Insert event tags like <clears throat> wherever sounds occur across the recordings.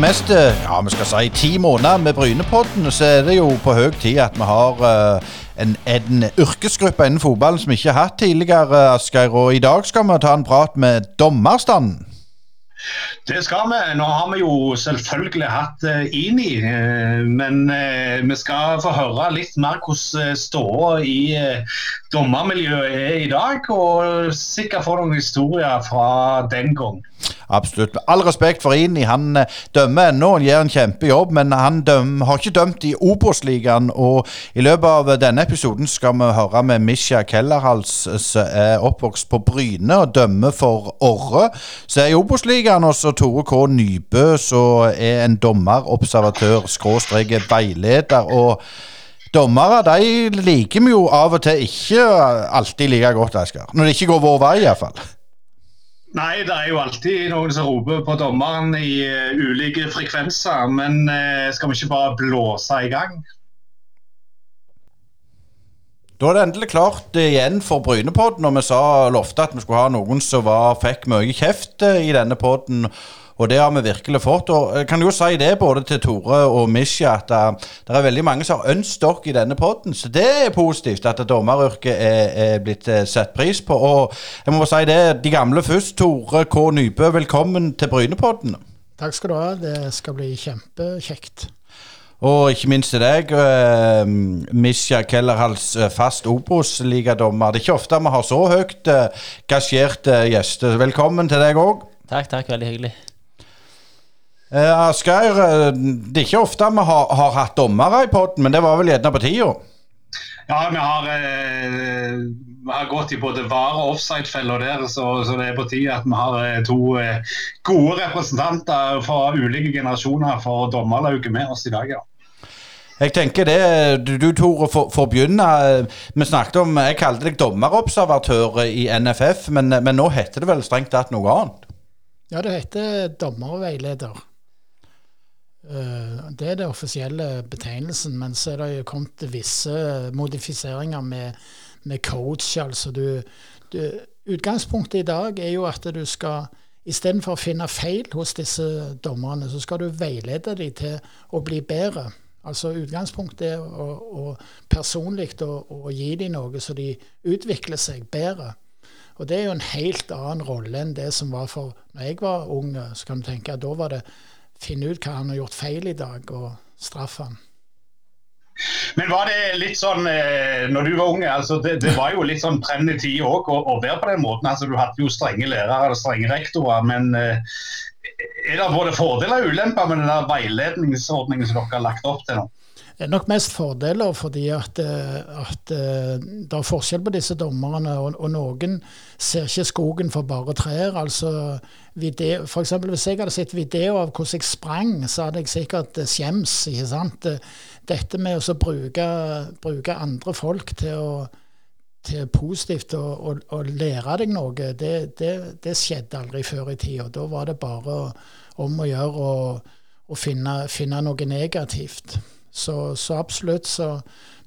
meste, ja, vi skal si ti måneder med Brynepodden, så er det jo på høy tid at vi har uh, en, en yrkesgruppe innen fotballen som vi ikke har hatt tidligere, Asgeir. Og i dag skal vi ta en prat med dommerstanden. Det skal vi. Nå har vi jo selvfølgelig hatt uh, INI, uh, men uh, vi skal få høre litt mer hvordan ståa i dommermiljøet er i dag, og sikkert få noen historier fra den gang. Absolutt. Med all respekt for INI, han dømmer ennå og gjør en kjempejobb, men han døm, har ikke dømt i Obos-ligaen. Og i løpet av denne episoden skal vi høre med Misha Kellerhals, som er oppvokst på Bryne og dømmer for Orre, som er i Obos-ligaen. Og så Tore K. Nybø, som er en dommerobservatør, skråstrek veileder. og Dommere de liker vi jo av og til ikke alltid like godt, Asker. Når det ikke går vår vei, iallfall. Nei, det er jo alltid noen som roper på dommeren i uh, ulike frekvenser. Men uh, skal vi ikke bare blåse i gang? Da er det endelig klart igjen for Brynepodden, og vi sa lovte at vi skulle ha noen som var, fikk mye kjeft eh, i denne podden. Og det har vi virkelig fått. Og jeg kan jo si det både til Tore og Misha at det, det er veldig mange som har ønsket dere i denne podden. Så det er positivt at dommeryrket er, er, blitt eh, sett pris på. Og jeg må si det, de gamle først. Tore K. Nybø, velkommen til Brynepodden. Takk skal du ha. Det skal bli kjempekjekt. Og ikke minst til deg, uh, Misja Kellerhals, uh, fast Obos-ligadommer. Det er ikke ofte vi har så høyt uh, gasjerte gjester. Velkommen til deg òg. Takk, takk. Veldig hyggelig. Uh, Asgeir, det er ikke ofte vi har, har hatt dommere i poden, men det var vel gjerne på tida? Ja, vi har, vi har, gått i både var- og offside-feller der, så, så, det er på tide at vi har to gode representanter fra ulike generasjoner for dommerlauget med oss i dag. ja. Jeg tenker det, Du, du Tore, å begynne. Vi snakket om, Jeg kalte deg dommerobservatør i NFF, men, men, nå heter det vel strengt tatt noe annet? Ja, det heter dommerveileder. Eh, det er det offisielle betegnelsen, men så er det jo kommet visse modifiseringer med, med coach. altså du, du, Utgangspunktet i dag er jo at du skal Istedenfor å finne feil hos disse dommerne, så skal du veilede dem til å bli bedre. Altså Utgangspunktet er å, å personlig å, å, gi dem noe så de utvikler seg bedre. Og det er jo en helt annen rolle enn det som var for når jeg var ung. Så kan du tenke at da var det finne ut hva han har gjort feil i dag, og straffe han. Men var det litt sånn eh, når du var unge, altså det, det var jo litt sånn brennende tid òg å, å, være på den måten. altså Du hadde jo strenge lærere og strenge rektorer. men eh, er det både fordeler og ulemper med den der veiledningsordningen som dere har lagt opp til nå? Nok mest fordeler, fordi at, eh, at eh, det er forskjell på disse dommerne. Og, og, noen ser ikke skogen for bare trær. altså video, for eksempel, Hvis jeg hadde sett video av hvordan jeg sprang, så hadde jeg sikkert eh, skjems. ikke sant? Dette med å bruke, bruke andre folk til å til positivt å, å, å, lære deg noe, det, det, det, skjedde aldri før i tida. Da var det bare om å gjøre å, å finne, finne, noe negativt. Så, så, absolutt. Så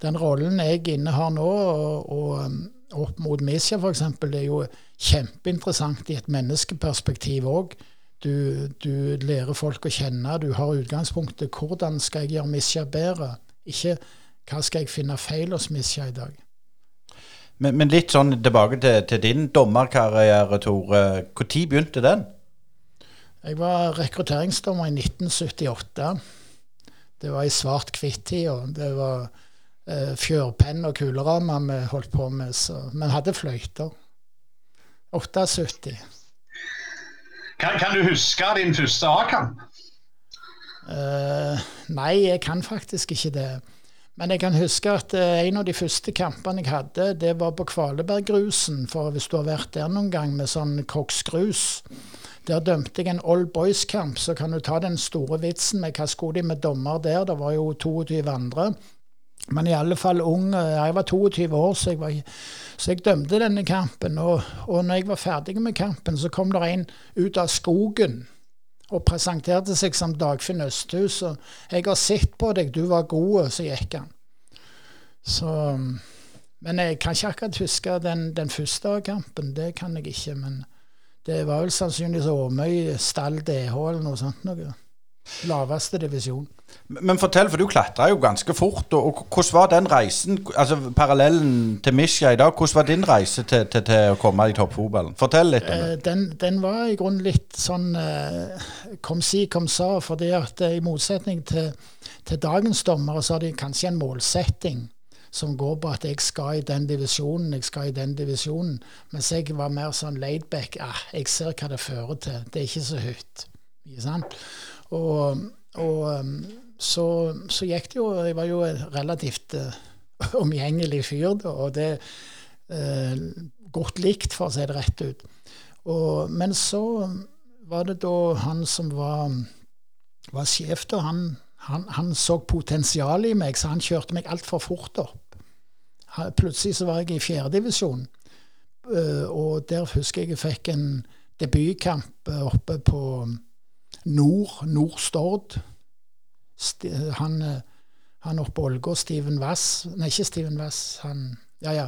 den rollen jeg innehar nå, og, og um, opp mot Misja f.eks., er jo kjempeinteressant i et menneskeperspektiv òg. Du, du, lærer folk å kjenne. Du har utgangspunktet hvordan skal jeg gjøre Misja bedre, ikke hva skal jeg finne feil hos Misja i dag. Men, men, litt sånn tilbake til, til din dommerkarriere, Tore. Når begynte den? Jeg var rekrutteringsdommer i 1978. Det var i svart-hvitt-tida. Det var eh, fjørpenn og kulerammer vi holdt på med. Så vi hadde fløyter. 78. Kan, kan, du huske din første A-kamp? Uh, nei, jeg kan faktisk ikke det. Men jeg kan huske at eh, en av de første kampene jeg hadde, det var på Kvaleberggrusen. For hvis du har vært der noen gang med sånn koksgrus Der dømte jeg en Old Boys-kamp, så kan du ta den store vitsen med hva skulle de med dommer der? Det var jo 22 andre. Men i alle fall ung. Jeg var 22 år, så jeg, var, så jeg dømte denne kampen. Og, og når jeg var ferdig med kampen, så kom det en ut av skogen og presenterte seg som Dagfinn Østhus. Og 'Jeg har sett på deg, du var god', så gikk han. Så Men jeg kan ikke akkurat huske den, den første kampen. Det kan jeg ikke. Men det var vel sannsynligvis Åmøy stall DH eller noe sånt noe. Laveste divisjon. Men fortell, for du klatra jo ganske fort. og, og Hvordan var den reisen, altså parallellen til Misja i dag, hvordan var din reise til, til, til å komme i toppfotballen? Fortell litt om det. Eh, den, den, var i grunnen litt sånn eh, kom si, kom sa. fordi at eh, i motsetning til, til dagens dommere, så har de kanskje en målsetting som går på at jeg skal i den divisjonen, jeg skal i den divisjonen. Mens jeg var mer sånn laidback. Ah, jeg ser hva det fører til. Det er ikke så høyt. Og, og så, så, gikk det jo Jeg var jo relativt uh, <laughs> omgjengelig fyr, da, og det uh, Godt likt, for å si det rett ut. Og, men så var det da han som var, var sjef, da. Han, han, han så potensial i meg, så han kjørte meg altfor fort opp. Plutselig så var jeg i fjerdedivisjon, uh, og der husker jeg jeg fikk en debutkamp oppe på Nord, Nord-Stord han, eh, han oppe på Ålgård, Steven Wass Nei, ikke Steven Wass. Han ja, ja,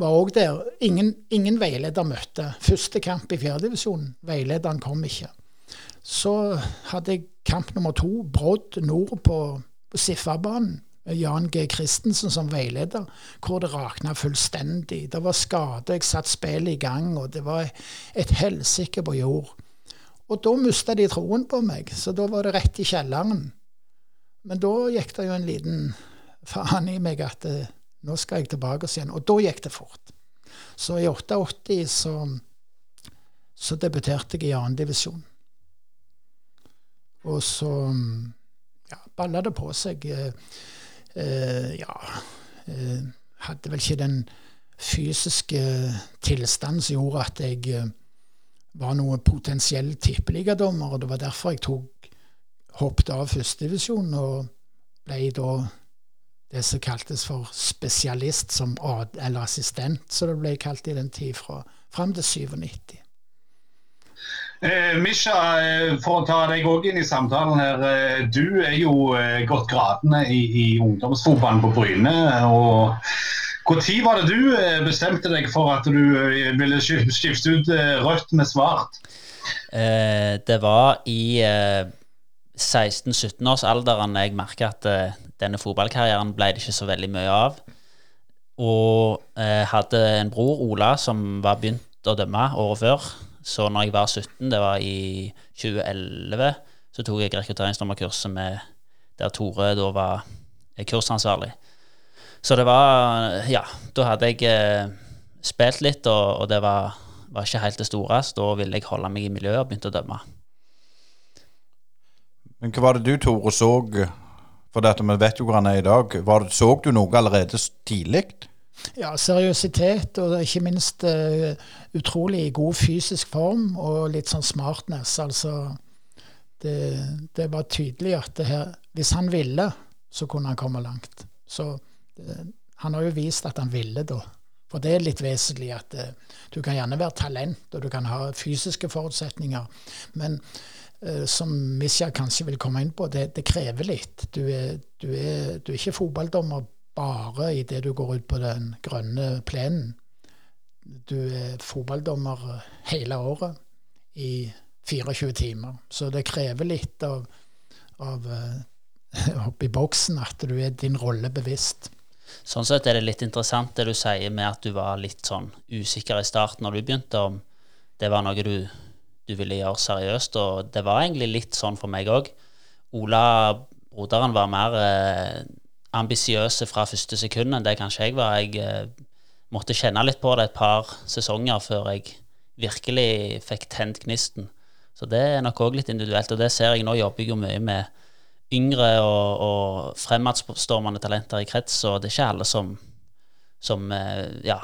var òg der. Ingen, ingen, veileder møtte. Første kamp i fjerdedivisjonen. Veilederen kom ikke. Så hadde jeg kamp nummer to, Brodd nord på Siffabanen. Jan G. Christensen som veileder, hvor det rakna fullstendig. Det var skade, jeg satte spillet i gang, og det var et helsike på jord. Og da mista de troen på meg, så da var det rett i kjelleren. Men da gikk det jo en liten faen i meg at eh, nå skal jeg tilbake igjen. Og da gikk det fort. Så i 88 så, så debuterte jeg i annendivisjon. Og så ja, balla det på seg. Eh, ja eh, Hadde vel ikke den fysiske tilstanden som gjorde at jeg eh, var noe potensiell tippeligadommer, og det var derfor jeg tok hoppet av førstedivisjon og ble da det som kaltes for spesialist, som, eller assistent, som det ble kalt i den tid, fra, fram til 97. Eh, Misha, eh, for å ta deg òg inn i samtalen her. Eh, du er jo eh, gått gradene i, i ungdomsfotballen på Bryne. og Når var det du bestemte deg for at du ville skifte ut rødt med svart? Eh, det var i 16-17-årsalderen jeg merka at denne fotballkarrieren ble det ikke så veldig mye av. Og uh, hadde en bror, Ola, som var begynt å dømme året før. Så når jeg var 17, det var i 2011, så tok jeg rekrutteringsdommerkurset med der Tore da var kursansvarlig. Så det var Ja, da hadde jeg eh, spilt litt, og, og det var, var, ikke helt det store. Så da ville jeg holde meg i miljøet og begynte å dømme. Men hva var det du, Tore, så For dette, vi vet jo hvor han er i dag. Var så du noe allerede tidlig? Ja, seriøsitet og ikke minst uh, utrolig god fysisk form og litt sånn smartness. Altså det, det var tydelig at det her Hvis han ville, så kunne han komme langt. Så det, han har jo vist at han ville, da. For det er litt vesentlig at uh, du kan gjerne være talent, og du kan ha fysiske forutsetninger, men uh, som Misja kanskje vil komme inn på, det, det krever litt. Du er, du, er, du er, ikke fotballdommer bare idet du går ut på den grønne plenen. Du er fotballdommer hele året i 24 timer. Så det krever litt av, av <laughs> uh, i boksen at du er din rolle bevisst. Sånn sett er det litt interessant det du sier med at du var litt sånn usikker i starten når du begynte, om det var noe du du ville gjøre seriøst. Og det var egentlig litt sånn for meg òg. Ola, broderen, var mer eh, ambisiøs fra første sekund enn det kanskje jeg var. Jeg eh, måtte kjenne litt på det et par sesonger før jeg virkelig fikk tent gnisten. Så det er nok òg litt individuelt. Og det ser jeg nå jobber jeg jo mye med yngre og, og fremadstormende talenter i krets, og det er ikke alle som, som eh, ja,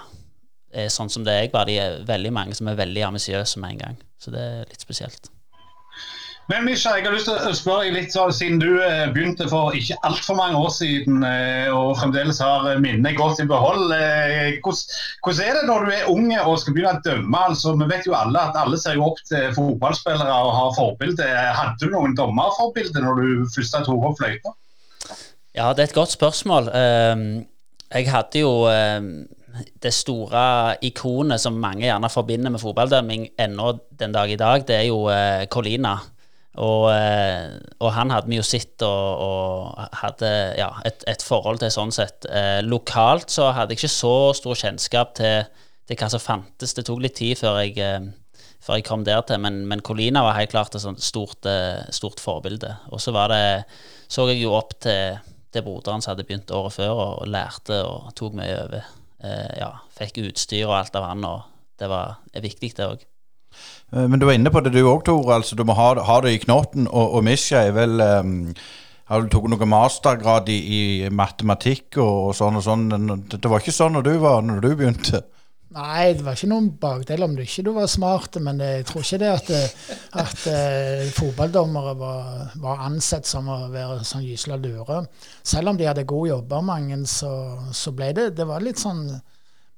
er sånn som det jeg var. De er veldig mange som er veldig ambisiøse med en gang. Så det er litt spesielt. Men Misha, jeg har lyst til å spørre deg litt, så, siden du eh, begynte for ikke altfor mange år siden eh, og fremdeles har minnet godt i behold. Eh, hvordan er det når du er ung og skal begynne å dømme? Altså, vi vet jo alle at alle ser jo opp til fotballspillere og har forbilde. Hadde du noen dommerforbilde når du først tok opp fløyta? Ja, det er et godt spørsmål. Ehm, jeg hadde jo ehm, det store ikonet som mange gjerne forbinder med fotballdømming ennå den dag i dag, det er jo Colina. Og, eh, og, han hadde vi jo sett og, og hadde ja, et, et, forhold til sånn sett. Eh, lokalt så hadde jeg ikke så stor kjennskap til, til, hva som fantes. Det tok litt tid før jeg, eh, før jeg kom der til, men, men Colina var helt klart et stort, eh, stort forbilde. Og så var det, så jeg jo opp til, til broderen som hadde begynt året før, og, og lærte og tok mye over. Eh, ja, fikk utstyr og alt av han, og det var viktig, det òg. Eh, men du var inne på det du òg, Tore. Altså, du må ha, ha, det i knoten. Og, og Misha er vel um, Har du tatt noen mastergrad i, i matematikk og, og, sånn og sånn? Det, det var ikke sånn når du, var, når du begynte? Nei, det var ikke noen bakdel om du ikke du var smart, men jeg tror ikke det at, at uh, fotballdommere var, var, ansett som å være sånn gysla lure. Selv om de hadde gode jobber, mange, så, så ble det Det var litt sånn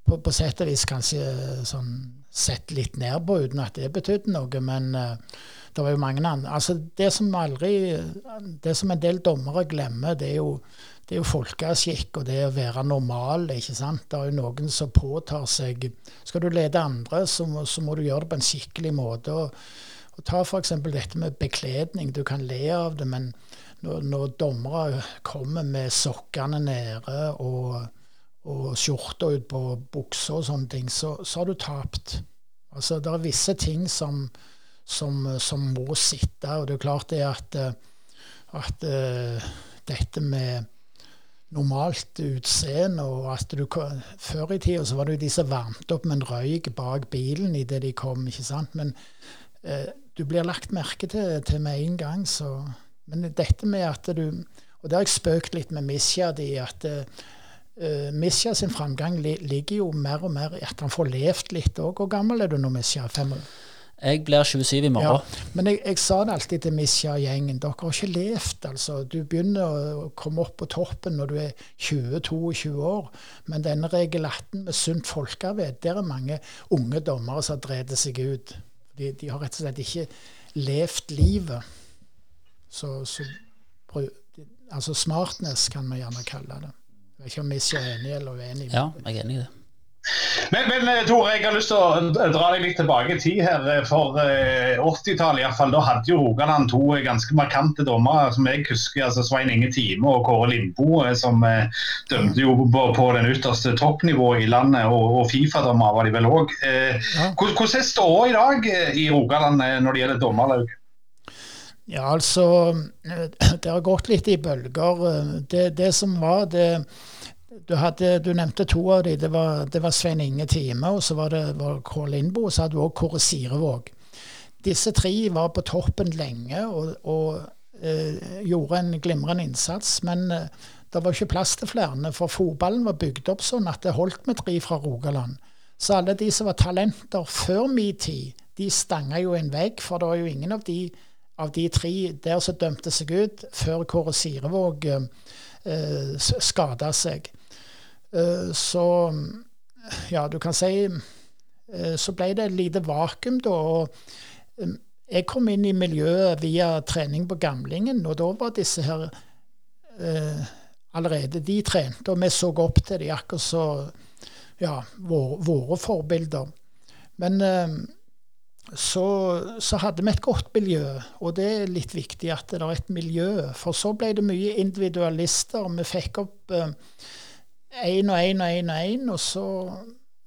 på, på sett og vis kanskje sånn sett litt ned på, uten at det betydde noe. Men uh, det var jo mange andre altså Det som aldri Det som en del dommere glemmer, det er jo, det er jo folkeskikk og det å være normal. ikke sant? Det er jo noen som påtar seg Skal du lede andre, så må, så må du gjøre det på en skikkelig måte. og, og Ta f.eks. dette med bekledning. Du kan le av det, men når, når dommere kommer med sokkene nede og og skjorta ut på buksa og sånne ting, så, så, har du tapt. Altså, det er visse ting som, som, som, må sitte. Og det er klart det at, at uh, dette med normalt utseende og at du Før i tida så var det jo de som varmte opp med en røyk bak bilen idet de kom, ikke sant. Men uh, du blir lagt merke til, til med en gang, så Men dette med at du Og det har jeg spøkt litt med Misja di, at uh, Uh, Misja sin framgang li ligger jo mer og mer i at han får levd litt òg. Hvor gammel er du nå, Misja? Fem år? Jeg blir 27 i morgen. Ja, men jeg, jeg, sa det alltid til Misja-gjengen. Dere har ikke levd, altså. Du begynner å komme opp på toppen når du er 20-22 år. Men denne regel 18 med sunt folkevett, der er mange unge dommere som har drevet seg ut. De, de, har rett og slett ikke levd livet. Så, så altså smartness kan vi gjerne kalle det. Jeg vet ikke om vi er enig eller uenig. Ja, jeg er enig i det. Men, men eh, Tore, jeg har lyst til å dra deg litt tilbake i tid her. Eh, for 80-tallet eh, iallfall, da hadde jo Rogaland to ganske markante dommere som jeg husker. altså Svein Inge Time og Kåre Lindboe, som dømte jo på, den ytterste toppnivået i landet. Og, og Fifa-dommer var de vel òg. Hvordan er ståa i dag i Rogaland når det gjelder dommerlaug? Ja, altså <clears throat> Det har gått litt i bølger. Det, det som var det du, hadde, du, nevnte to av dem. Det var, det var Svein Inge Time, og så var det var Kåre Lindbo, og så hadde du òg Kåre Sirevåg. Disse tre var på toppen lenge og, og eh, gjorde en glimrende innsats. Men eh, det var ikke plass til flere, for fotballen var bygd opp sånn at det holdt med tre fra Rogaland. Så alle de som var talenter før min tid, de stanga jo en vegg, for det var jo ingen av de av de tre der som dømte seg ut før Kåre Sirevåg eh, skada seg. Eh, så ja, du kan si eh, Så ble det et lite vakuum da. og eh, Jeg kom inn i miljøet via trening på Gamlingen, og da var disse her eh, allerede De trente, og vi så opp til de akkurat så ja, våre, våre forbilder. Men eh, så, så, hadde vi et godt miljø, og det er litt viktig at det er et miljø. For så ble det mye individualister. Vi fikk opp én eh, og én og én og én, og så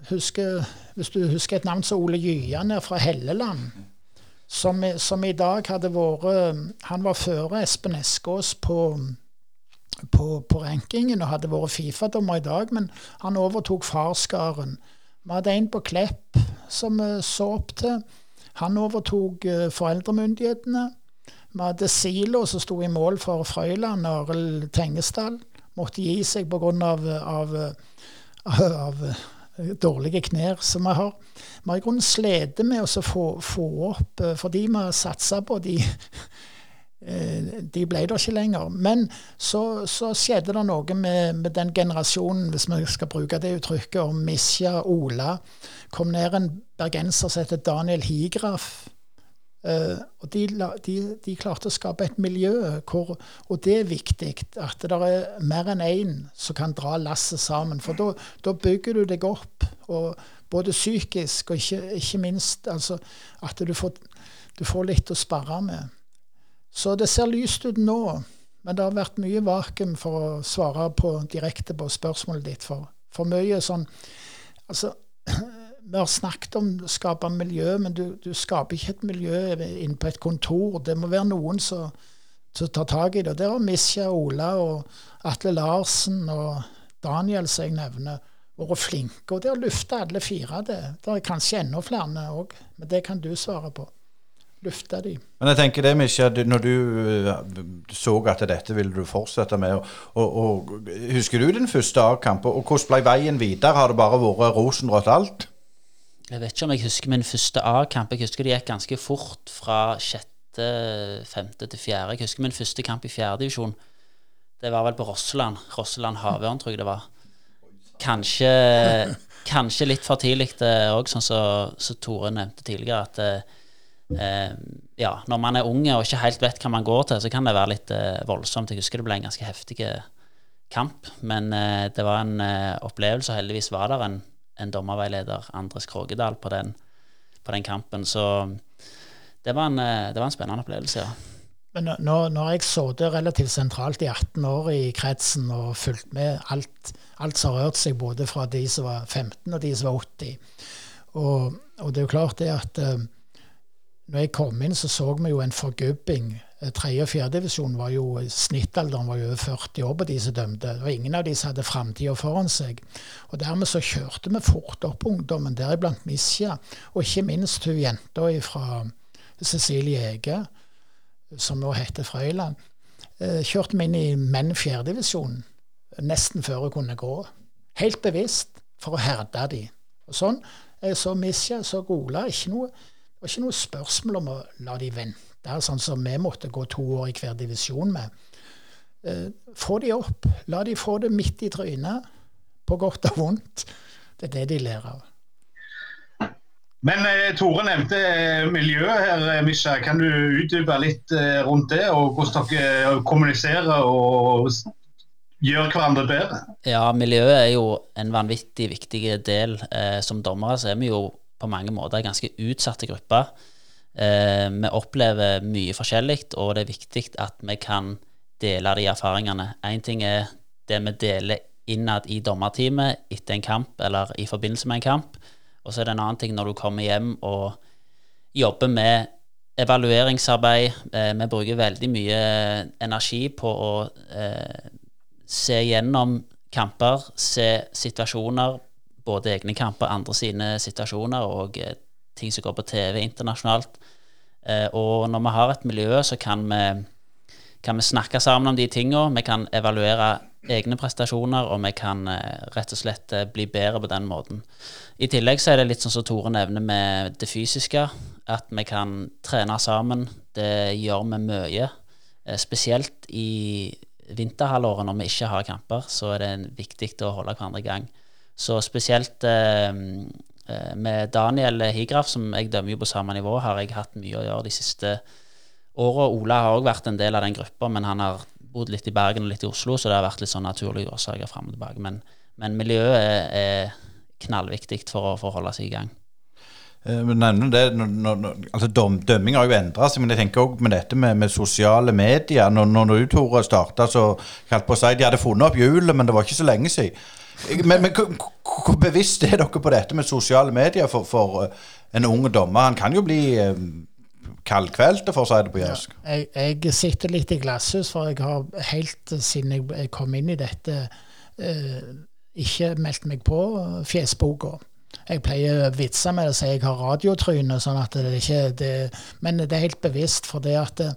husker, Hvis du husker et navn som Ole Gyan fra Helleland, som, som, i dag hadde vært Han var før Espen Eskås på, på, på rankingen og hadde vært Fifa-dommer i dag, men han overtok farskaren. Vi hadde en på Klepp som vi så opp til. Han overtok uh, foreldremyndighetene. Vi hadde Silo som sto i mål for Frøyland, og Arild Tengesdal. Måtte gi seg pga. Av, av, av, av eh, dårlige knær som vi har. Vi har i grunnen slitt med å få, få opp, fordi vi har satsa på de de ble det ikke lenger. Men så, så skjedde det noe med, med, den generasjonen, hvis vi skal bruke det uttrykket, om Misja, Ola. kom ned en bergenser som heter Daniel Higraf. Uh, og de, de, de, klarte å skape et miljø hvor Og det er viktig, at det er mer enn én som kan dra lasset sammen. For da bygger du deg opp, både psykisk og ikke, ikke minst altså, at du får, du får litt å sparre med. Så det ser lyst ut nå. Men det har vært mye vakuum for å svare på, direkte på spørsmålet ditt. For, for mye sånn Altså, <clears throat> vi har snakket om å skape miljø, men du, du skaper ikke et miljø inne på et kontor. Det må være noen som, tar tak i det. Der har Misja, Ola og Atle Larsen og Daniel, som jeg nevner, vært flinke. Og det har lufta alle fire. Det, det er kanskje enda flere òg, men det kan du svare på lufte de. Men jeg tenker det, Misja, når du uh, så at dette ville du fortsette med, og, og, og husker du din første A-kamp, og hvordan ble veien videre? Har det bare vært rosenrødt alt? Jeg vet ikke om jeg husker min første A-kamp. Jeg husker det gikk ganske fort fra sjette, femte til fjerde. Jeg husker min første kamp i fjerdedivisjon. Det var vel på Rosseland. Rosseland Havørn, tror jeg det var. Kanskje, <laughs> kanskje litt for tidlig òg, sånn som så Tore nevnte tidligere. at uh, eh, ja, når man er unge og ikke helt vet hva man går til, så kan det være litt eh, voldsomt. Jeg husker det ble en ganske heftig kamp, men eh, det var en eh, opplevelse. og Heldigvis var det en, en dommerveileder, Andres Krogedal, på den, på den kampen. Så det var, en, eh, det var en spennende opplevelse, ja. Men når, når jeg det relativt sentralt i 18 år i kretsen og fulgt med alt, alt som har rørt seg, både fra de som var 15 og de som var 80 Og, og det er jo klart det at eh, når jeg kom inn, så så vi jo en forgubbing. Eh, tredje- og fjerdedivisjon var jo Snittalderen var jo over 40 år på de som dømte. Og ingen av de som hadde framtida foran seg. Og Dermed så kjørte vi fort opp ungdommen, deriblant Misja. Og ikke minst hun jenta fra Cecilie Ege, som nå heter Frøyland. Eh, kjørte vi inn i menn fjerdedivisjon nesten før hun kunne gå. Helt bevisst for å herde de. Og sånn. Så Misja, så Gola. Ikke noe det var ikke noe spørsmål om å la de vente, sånn som vi måtte gå to år i hver divisjon med. Eh, få de opp. La de få det midt i trynet, på godt og vondt. Det er det de lærer av. Men eh, Tore nevnte eh, miljøet her, Misha. Kan du utdype litt eh, rundt det, og hvordan dere kommuniserer og gjør hverandre bedre? Ja, miljøet er jo en vanvittig viktig del. Eh, som dommere så er vi jo på mange måter ganske utsatte grupper. Eh, vi opplever mye forskjellig, og det er viktig at vi kan dele de erfaringene. Én ting er det vi deler innad i dommerteamet etter en kamp eller i forbindelse med en kamp. Og så er det en annen ting når du kommer hjem og jobber med evalueringsarbeid. Eh, vi bruker veldig mye energi på å eh, se gjennom kamper, se situasjoner, både egne kamper, andre sine situasjoner og eh, ting som går på TV internasjonalt. Eh, og når vi har et miljø, så kan vi, kan vi snakke sammen om de tingene. Vi kan evaluere egne prestasjoner, og vi kan eh, rett og slett bli bedre på den måten. I tillegg så er det litt sånn som Tore nevner med det fysiske, at vi kan trene sammen. Det gjør vi mye. Spesielt i vinterhalvåret når vi ikke har kamper, så er det viktig å holde hverandre i gang. Så spesielt eh, eh, med Daniel Higraf, som jeg dømmer jo på samme nivå, har jeg hatt mye å gjøre de siste åra. Ola har òg vært en del av den gruppa, men han har bodd litt i Bergen og litt i Oslo, så det har vært litt sånn naturlige årsaker fram og tilbake. Men, men miljøet er, er knallviktig for å, for å holde seg i gang. Eh, det, når, når, altså dom, Dømming har jo endra seg, men jeg tenker òg med dette med, med, sosiale medier. Når, når du Tore starta, så holdt på å si de hadde funnet opp hjulet, men det var ikke så lenge siden. Men, men hvor bevisst er dere på dette med sosiale medier for, for eh, en ung dommer? Han kan jo bli kaldkvelte, kaldkvelt, for å si det på jærsk. Ja, jeg, jeg, sitter litt i glasshus, for jeg har helt siden jeg kom inn i dette, eh, ikke meldt meg på fjesboka. Jeg pleier å vitse med det, så jeg har radiotryne, sånn at det ikke det, Men det er helt bevisst, for det at Eh,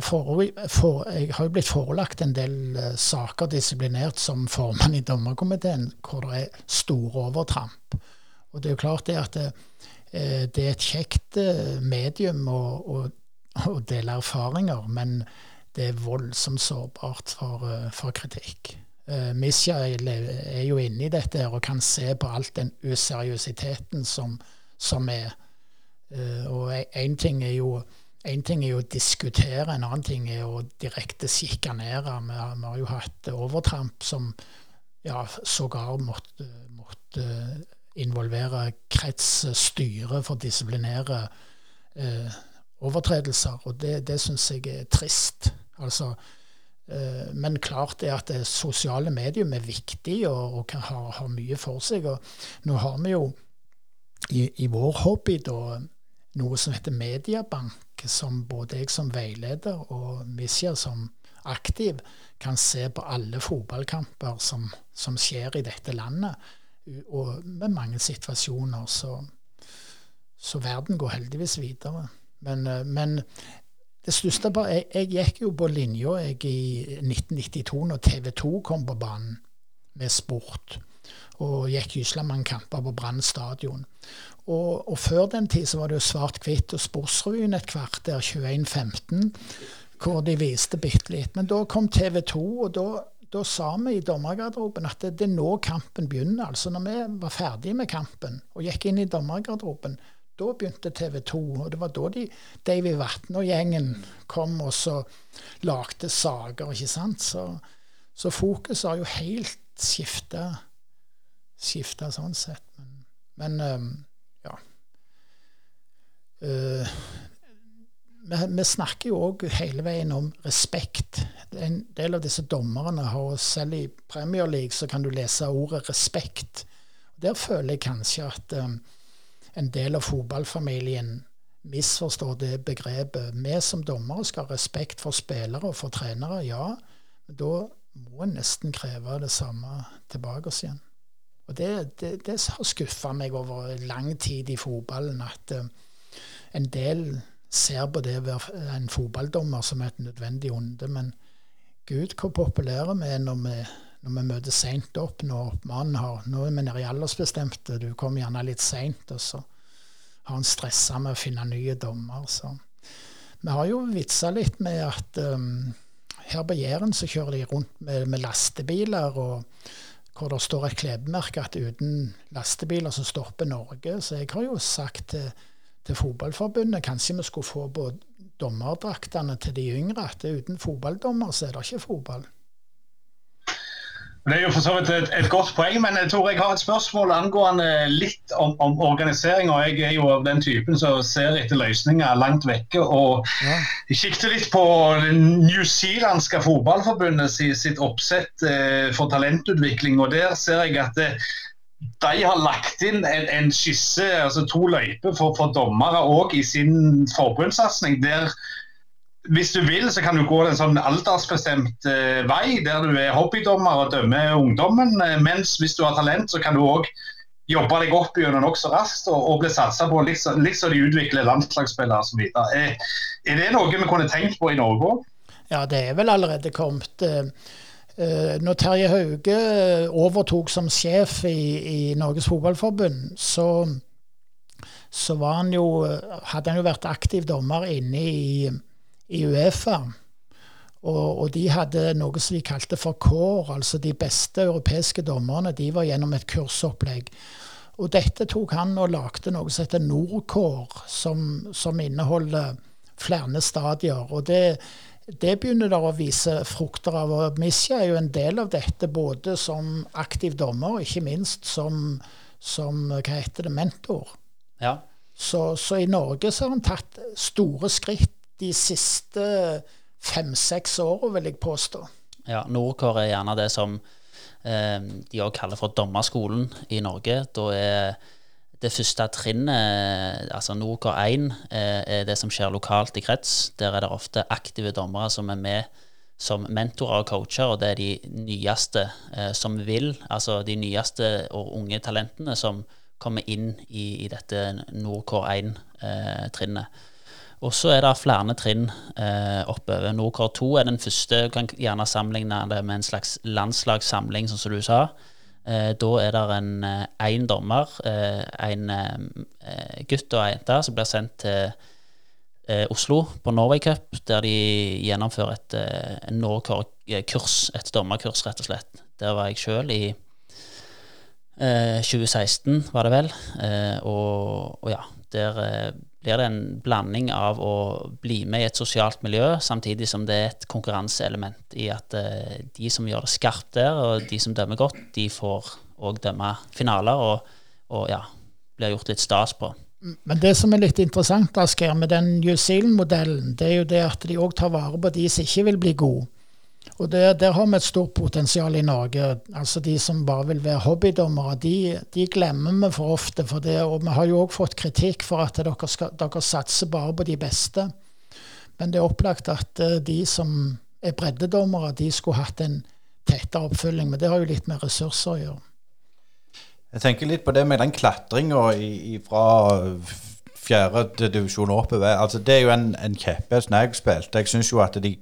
for, for, jeg har jo blitt forelagt en del uh, saker disiplinert som formann i dommerkomiteen, hvor det er store overtramp. Og det er jo klart det at det, uh, det er et kjekt medium å, å, å, dele erfaringer, men det er voldsomt sårbart for, for kritikk. Misja er jo inne i dette her og kan se på alt den useriøsiteten som, som er. og én ting er jo Én ting er jo å diskutere, en annen ting er å direkte sjikanere. Vi, vi, har jo hatt overtramp som ja, sågar måtte, måtte involvere kretsstyret for disiplinære. Eh, overtredelser, og det, det syns jeg er trist. Altså, eh, men klart er at det sosiale medium er viktig og, og kan ha, ha, mye for seg. og Nå har vi jo i, i vår hobby da noe som heter Mediabank, som både jeg som veileder og Misja som aktiv kan se på alle fotballkamper som, som skjer i dette landet, og med mange situasjoner. Så, så verden går heldigvis videre. Men, eh, men det største bare, jeg, jeg, gikk jo på linja i 1992, når TV 2 kom på banen med sport. Og gikk gysla mange kamper på Brann stadion. Og, og, før den tid så var det jo Svart-hvitt og Sportsrevyen et kvarter, 21.15, hvor de viste bitte litt. Men da kom TV 2, og da, da sa vi i dommergarderoben at det, det er nå kampen begynner. Altså når vi var ferdige med kampen og gikk inn i dommergarderoben, da begynte TV 2, og det var da de, Davy Vatne og gjengen kom og så lagde saker, ikke sant. Så, så fokus har jo helt skifta, skifta sånn sett. Men, men. Vi, vi, snakker jo òg hele veien om respekt. En del av disse dommerne har selv i Premier League så kan du lese ordet respekt. Der føler jeg kanskje at um, en del av fotballfamilien misforstår det begrepet. Vi som dommere skal ha respekt for spillere og for trenere, ja. Men da må en nesten kreve det samme tilbake oss igjen. Og det, det, det har skuffa meg over lang tid i fotballen, at uh, en del ser på det å være en fotballdommer som et nødvendig onde. Men gud, hvor populære vi er når vi når vi møter seint opp, når mannen har Nå er vi nede i aldersbestemte, du kommer gjerne litt seint, og så har han stressa med å finne nye dommer. Så vi har jo vitsa litt med at um, her på Jæren så kjører de rundt med, med, lastebiler, og hvor det står et klebemerke at uten lastebiler så stopper Norge. Så jeg har jo sagt til, til Fotballforbundet kanskje vi skulle få på dommerdraktene til de yngre at uten fotballdommer så er det ikke fotball. Det er jo for så vidt et, et, godt poeng, men jeg tror jeg har et spørsmål angående litt om, om organisering. og Jeg er jo av den typen som ser etter løsninger langt vekke. og ja. Jeg kikket litt på New Zealandske fotballforbundet sitt oppsett eh, for talentutvikling. og Der ser jeg at det, eh, de har lagt inn en, en skisse, altså to løyper for, for dommere òg i sin forbundssatsing. hvis du vil, så kan du gå en sånn aldersbestemt eh, vei, der du er hobbydommer og dømmer ungdommen. Uh, mens hvis du har talent, så kan du òg jobbe deg opp gjennom nokså raskt og, og bli satsa på, litt så de utvikler landslagsspillere osv. Er, er det noe vi kunne tenkt på i Norge òg? Ja, det er vel allerede kommet. Uh, når Terje Hauge overtok som sjef i, i Norges Fotballforbund, så, så han jo, hadde han jo vært aktiv dommer inne i i Uefa. Og, og, de hadde noe som de kalte for CORE, altså de beste europeiske dommerne. De var gjennom et kursopplegg. Og dette tok han og lagde noe som heter NORCORE, som, som inneholder flere stadier. Og det, det begynner der å vise frukter av. Og Misja er jo en del av dette, både som aktiv dommer og ikke minst som, som hva heter det, mentor. Ja. Så, så, i Norge så har han tatt store skritt de siste fem-seks åra, vil jeg påstå. Ja, Nordkår er gjerne det som eh, de òg kaller for dommerskolen i Norge. Da er det første trinnet, altså Nordkår 1, eh, er det som skjer lokalt i krets. Der er det ofte aktive dommere som er med som mentorer og coacher, og det er de nyeste eh, som vil, altså de nyeste og unge talentene som kommer inn i, i dette Nordkår 1-trinnet. Eh, og så er det flere trinn oppover. Nordkår 2 er den første. Du kan gjerne sammenligne det med en slags landslagssamling, sånn som du sa. Eh, da er det en én eh, dommer, eh, en gutt og ei jente, som blir sendt til Oslo på Norway Cup, der de gjennomfører et Norway-kurs, et dommerkurs, rett og slett. Der var jeg sjøl i 2016, var det vel. Og, og, ja, der blir det en blanding av å bli med i et sosialt miljø, samtidig som det er et konkurranseelement i at uh, de som gjør det skarpt der, og de som dømmer godt, de får òg dømme finaler og, og, ja, blir gjort litt stas på. Men det som er litt interessant Asker, med den New Zealand-modellen, det er jo det at de òg tar vare på de som ikke vil bli gode. Og det, Der har vi et stort potensial i Norge. Altså De som bare vil være hobbydommere, de, de glemmer vi for ofte. For det, og vi har jo òg fått kritikk for at dere, skal, dere, satser bare på de beste. Men det er opplagt at uh, de som er breddedommere, de skulle hatt en tettere oppfølging. Men det har jo litt med ressurser å gjøre. Jeg tenker litt på det med den klatringa fra fjerde divisjon oppover. Altså, det er jo en, en kjepphest jeg spilte. Jeg syns jo at de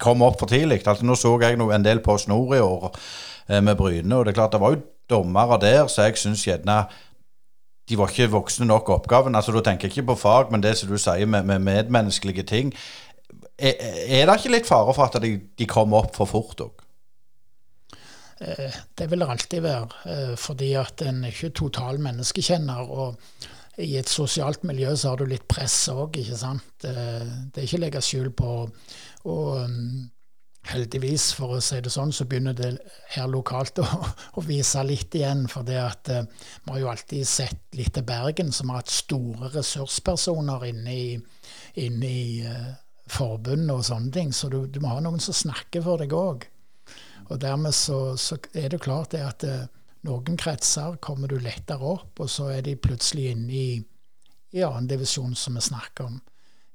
kom opp for tidlig. Altså, nå så jeg en del på snor i år eh, med Bryne, og det er klart det var jo dommere der så jeg syns gjerne de var ikke voksne nok oppgaven. Altså, Da tenker jeg ikke på fag, men det som du sier med, med medmenneskelige ting. Er, er, det ikke litt fare for at de, de kommer opp for fort òg? Eh, det vil det alltid være, eh, fordi at en er ikke total menneskekjenner. og i et sosialt miljø så har du litt press òg, ikke sant. Eh, det er ikke å legge skjul på. Og mm, heldigvis, for å si det sånn, så begynner det her lokalt <laughs> å, å vise litt igjen. For det at vi har jo alltid sett litt til Bergen, som har hatt store ressurspersoner inne i, inne i forbund og sånne ting. Så du, du må ha noen som snakker for deg òg. Og dermed så, så er det klart det at eh, noen kretser kommer du lettere opp, og så er de plutselig inne i, i annendivisjon, som vi snakker om.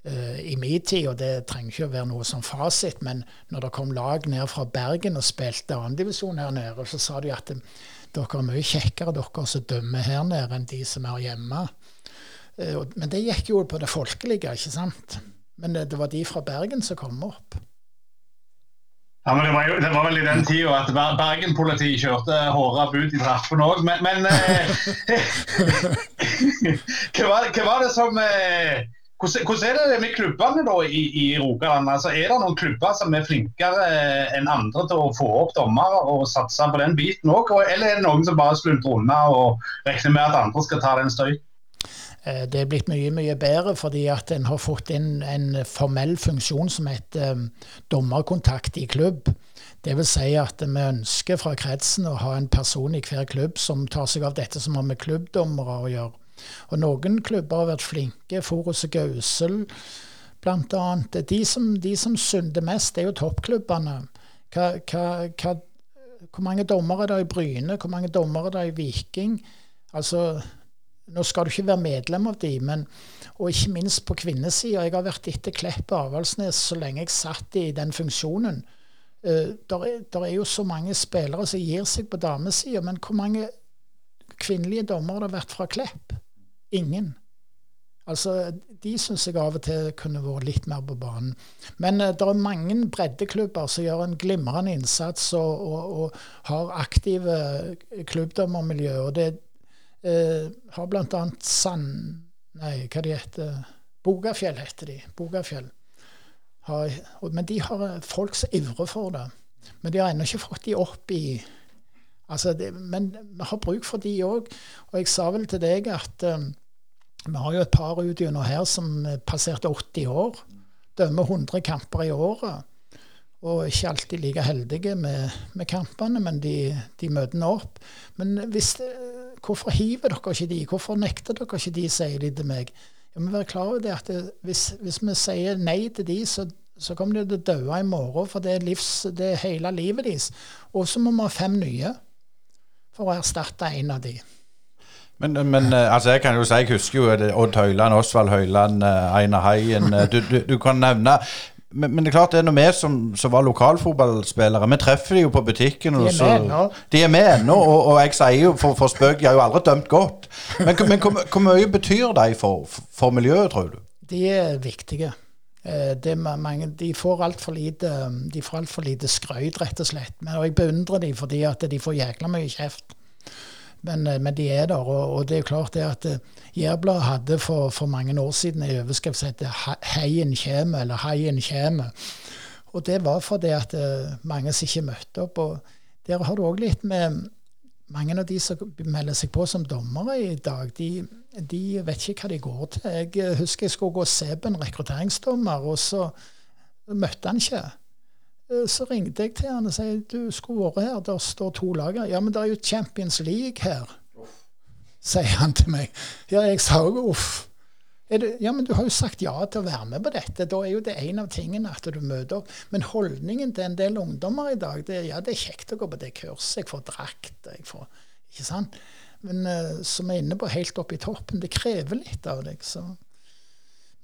Uh, I min tid, og det trenger ikke å være noe som fasit, men når det kom lag ned fra Bergen og spilte annendivisjon her nede, så sa de at eh, dere er mye kjekkere, dere som dømmer her nede, enn de som er hjemme. Uh, men det gikk jo på det folkelige, ikke sant? Men det, det var de fra Bergen som kom opp. Ja, men det var, jo, det var vel i den tida at Bergen-politiet kjørte håra bud i trappene òg. Men, men eh, <laughs> hva, var, hva, var, det som eh, hvordan, hvordan, er det med klubbene da i, i Rogaland? Altså, er det noen klubber som er flinkere enn andre til å få opp dommere og satse på den biten òg? Eller er det noen som bare slunter unna og regner med at andre skal ta den støyten? Eh, det er blitt mye mye bedre fordi at en har fått inn en formell funksjon som heter um, dommerkontakt i klubb. Vil si at vi ønsker fra kretsen å ha en person i hver klubb som tar seg av dette som har med klubbdommere å gjøre. Og Noen klubber har vært flinke. Forus og Gausel bl.a. De de som synder mest, det er jo toppklubbene. Hva, hva, hva, hvor mange dommere er det i Bryne? Hvor mange dommere er det i Viking? Altså, nå skal du ikke være medlem av de, men og ikke minst på kvinnesida. Jeg har vært etter Klepp Avaldsnes så lenge jeg satt i den funksjonen. Uh, der, er, jo så mange spillere som gir seg på damesida, men hvor mange kvinnelige dommere har det vært fra Klepp? Ingen. Altså, De syns jeg av og til kunne vært litt mer på banen. Men uh, det er mange breddeklubber som gjør en glimrende innsats og, og, og har aktive klubbdommermiljø. og det Eh, har bl.a. Sand... Nei, hva de heter Bogafjell heter de. Bogafjell. Har, men de har eh, folk som ivrer for det. Men de har ennå ikke fått de opp i altså det, Men vi har bruk for de òg. Og jeg sa vel til deg at um, vi har jo et par ut gjennom her som passerte 80 år. Dømmer 100 kamper i året. Og ikke alltid like heldige med, med kampene, men de, de møter nå opp. Men hvis det, Hvorfor hiver dere ikke de? Hvorfor nekter dere ikke de, sier de til meg. Jeg må være klar over det at det, hvis, hvis, vi sier nei til de, så, så kommer de til å dø i morgen, for det er, livs, det er hele livet deres. Og så må vi ha fem nye for å erstatte en av de. Men, men eh, altså jeg kan jo si, jeg husker jo Odd Høyland, Osvald Høyland, eh, Einar Heien. Eh, du, du, du, kan nevne men, men, det er klart det er noe vi som, som var lokalfotballspillere, vi treffer de jo på butikken. De så, ennå. De er med ennå, og, og, jeg sier jo for, for spøk, de har jo aldri dømt godt. Men, men hvor, mye betyr de for, for miljøet, tror du? De er viktige. Eh, mange, de får altfor lite, de alt lite skrøyt, rett og slett. Men jeg beundrer dem fordi at de får jækla mye kjeft. Men, eh, men, de er der. Og, og, det er klart det at uh, Jærbladet hadde for, for, mange år siden en overskrift som het 'Heien kjem', eller 'Heien kjem'. Og det var fordi at uh, mange som ikke møtte opp. og Der har du òg litt med mange av de som melder seg på som dommere i dag, de, de, vet ikke hva de går til. Jeg husker jeg skulle gå og se på en rekrutteringsdommer, og så møtte han ikke. Eh, så ringte jeg til han og sa du skulle vært her, der står to lag. Ja, men det er jo Champions League her. sier han til meg. Ja, jeg sa jo uff. Det, ja, men du har jo sagt ja til å være med på dette. Da er jo det en av tingene at du møter opp. Men holdningen til en del ungdommer i dag, det, ja, det er kjekt å gå på det kurset. Jeg får drakt. jeg får, ikke sant? Men uh, som er inne på helt opp i toppen, det krever litt av deg. så...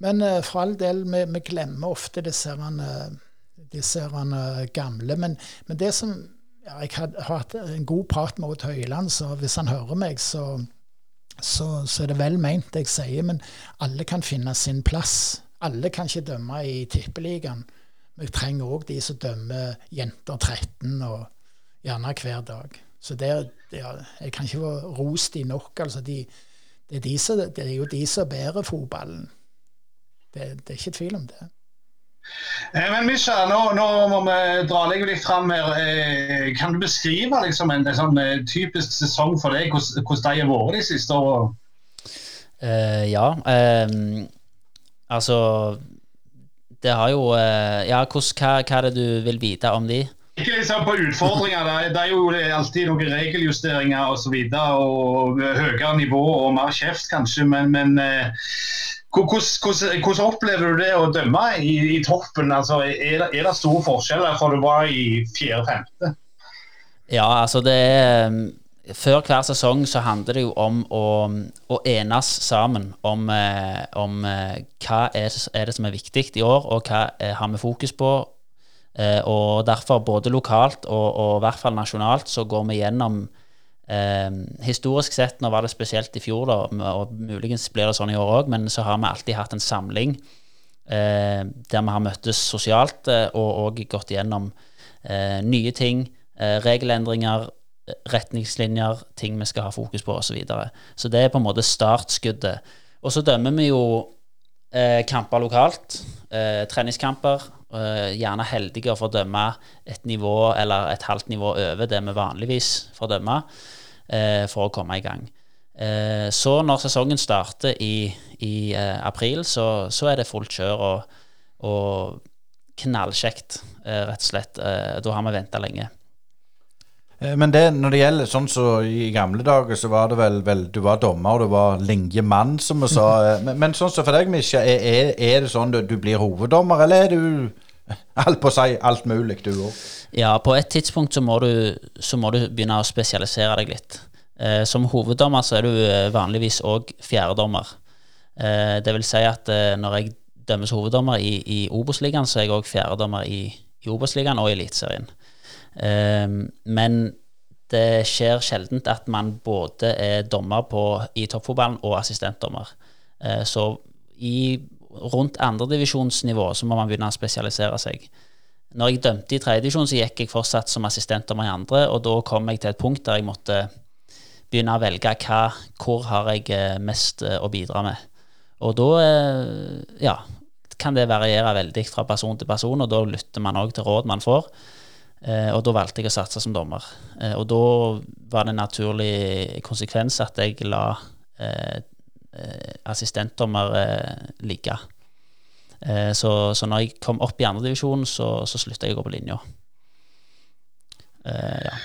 Men uh, for all del, vi, vi glemmer ofte disse, uh, disse uh, gamle. Men, men, det som ja, Jeg har hatt en god prat med Odd Høiland, så hvis han hører meg, så så, så, er det vel meint det jeg sier, men alle kan finne sin plass. Alle kan ikke dømme i Tippeligaen. Vi trenger òg de som dømmer jenter 13, og gjerne hver dag. Så det, det, jeg kan ikke få rost de nok. altså de, det, er de som, det er jo de som bærer fotballen. Det, det er ikke tvil om det. Eh, men Misha, nå, nå, må vi dra deg litt fram her. Eh, kan du beskrive liksom, en, en sånn eh, typisk sesong for deg, hvordan de har vært de siste årene? Uh, ja. Um, altså Det har jo uh, Ja, hos, hva, hva, er det du vil vite om de? Ikke liksom på utfordringer. Det, det er jo alltid noen regeljusteringer osv. Og, så og høyere nivå og mer kjeft, kanskje. Men, men uh, hvordan, opplever du det å dømme i, i toppen? Altså, er, det, er, det, store forskjeller fra du var i fjerde-femte? Ja, altså det er Før hver sesong så handler det jo om å, å enes sammen om, eh, om eh, hva er, er, det som er viktig i år, og hva er, har vi fokus på. Eh, og derfor, både lokalt og, og i hvert fall nasjonalt, så går vi gjennom Eh, historisk sett, nå var det spesielt i fjor, da, og muligens blir det sånn i år òg, men så har vi alltid hatt en samling eh, der vi har møttes sosialt eh, og òg gått gjennom eh, nye ting, eh, regelendringer, retningslinjer, ting vi skal ha fokus på osv. Så, videre. så det er på en måte startskuddet. Og så dømmer vi jo eh, kamper lokalt, treningskamper. gjerne heldige å få dømme et nivå eller et halvt nivå over det vi vanligvis får dømme eh, for å komme i gang. Eh, så når sesongen starter i, i eh, april, så, så, er det fullt kjør og, og knallkjekt, eh, rett og slett. Eh, da har vi venta lenge. Eh, men det, når det gjelder sånn så i gamle dager, så var det vel, vel du var dommer, og du var linjemann, som vi sa. <laughs> Men, men, sånn som så for deg, Misja, er, er, det sånn du, du blir hoveddommer, eller er du alt på å si alt mulig, du òg? Ja, på et tidspunkt så må, du, så må du begynne å spesialisere deg litt. Eh, som hoveddommer så er du eh, vanligvis òg fjerdedommer. Eh, det vil si at eh, når jeg dømmes hoveddommer i, i Obos-ligaen, så er jeg òg fjerdedommer i, i Obos-ligaen og i Eliteserien. Eh, men det skjer sjelden at man både er dommer på, i toppfotballen og assistentdommer. Eh, så i rundt andredivisjonsnivå må man begynne å spesialisere seg. Når jeg dømte i tredjedivisjon, så gikk jeg fortsatt som assistent om i andre, og da kom jeg til et punkt der jeg måtte begynne å velge hva, hvor har jeg eh, mest eh, å bidra med. Og da eh, ja, kan det variere veldig fra person til person, og da lytter man òg til råd man får. Og da valgte jeg å satse som dommer. Og da var det en naturlig konsekvens at jeg la assistentdommer ligge. Eh, så, så, når jeg kom opp i andredivisjon, så, så slutta jeg å gå på linja. Eh, ja.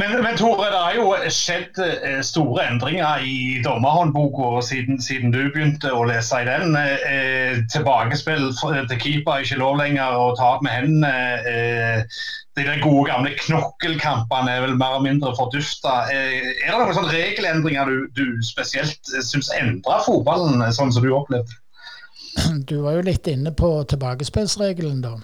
Men, men, Tore, det har jo skjedd eh, store endringer i dommerhåndboka siden, siden, du begynte å lese i den. Eh, tilbakespill til keeper er ikke lov lenger å ta opp med hendene. Eh, de gode gamle knokkelkampene er vel mer eller mindre fordufta. Eh, er det noen sånne regelendringer du, du spesielt syns endrer fotballen, sånn som du opplevde? <clears throat> Du var jo litt inne på tilbakespillsregelen, da.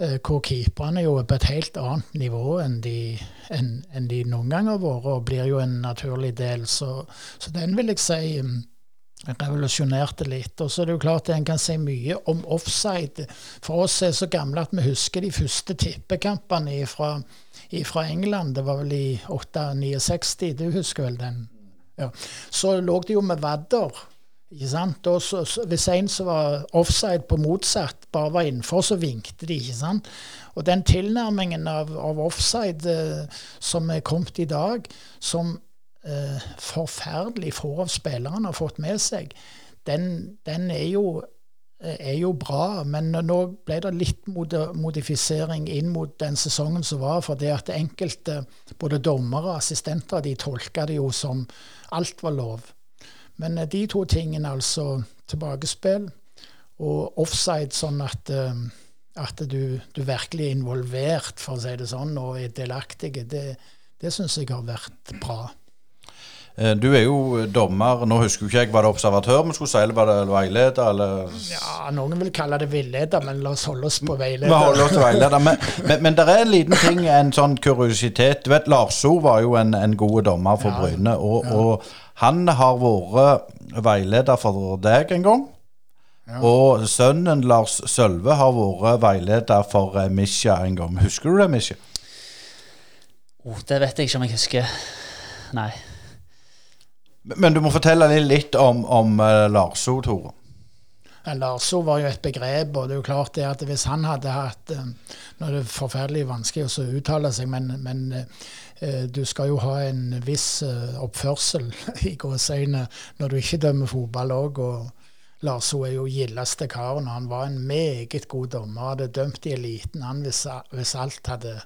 Eh, hvor keeperne jo er på et helt annet nivå enn de, enn, enn de noen gang har vært, og blir jo en naturlig del. Så, så den vil jeg si mm, revolusjonerte litt. Og så er det jo klart at en kan si mye om offside. For oss er så gamle at vi husker de første tippekampene fra, England. Det var vel i 68-69. du husker vel den? Ja. Så lå det jo med vadder ikke sant? Og så, hvis en som var offside på motsatt, bare var innenfor, så vinkte de. ikke sant? Og den tilnærmingen av, av offside eh, som er kommet i dag, som eh, forferdelig få av spillerne har fått med seg, den, den er jo er jo bra, men nå ble det litt modifisering inn mot den sesongen som var, for det at enkelte, både dommere og assistenter, de tolka det jo som alt var lov. Men eh, de to tingene, altså tilbakespill og offside, sånn at, eh, at du, du, virkelig er involvert, for å si det sånn, og er delaktig, det, det syns jeg har vært bra. Eh, du er jo dommer. Nå husker ikke jeg, Var det observatør vi skulle si, eller var det veileder? Eller? Ja, Noen vil kalle det villeder, men la oss holde oss på veileder. Vi holder oss til veileder. Men, men, men det er en liten ting, en sånn kuriositet. Du vet, Larso var jo en, en god dommer for ja, Bryne. Og, ja. og, han har vært veileder for deg en gang. Ja. Og sønnen Lars Sølve har vært veileder for eh, Misja en gang. Husker du det, Misja? Oh, det vet jeg ikke om jeg husker. Nei. Men du må fortelle litt om, om uh, Larso, Tore. Larso var jo et begrep, og det er jo klart det at hvis han hadde hatt uh, Nå er det forferdelig vanskelig å uttale seg, men, men uh, du skal jo ha en viss oppførsel <laughs> i gåseøyne når du ikke dømmer fotball òg. Og Larso er jo gildeste karen. Han var en meget god dommer. Hadde dømt i eliten han hvis, hvis alt hadde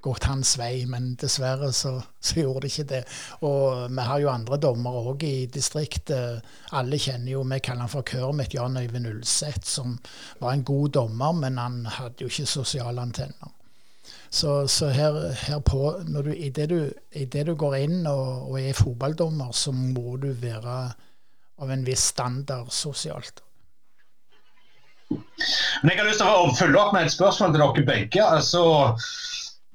gått hans vei, men dessverre så, så, gjorde det ikke det. Og vi har jo andre dommere òg i distriktet. Alle kjenner jo, Vi kaller han for Kermit Jan Øyvind Ulseth, som var en god dommer, men han hadde jo ikke sosiale antenner. Så, så her, her, på, du, det du, i det du går inn og, og er fotballdommer, så må du være av en viss standard sosialt. Men Jeg har lyst til å følge opp med et spørsmål til dere begge. altså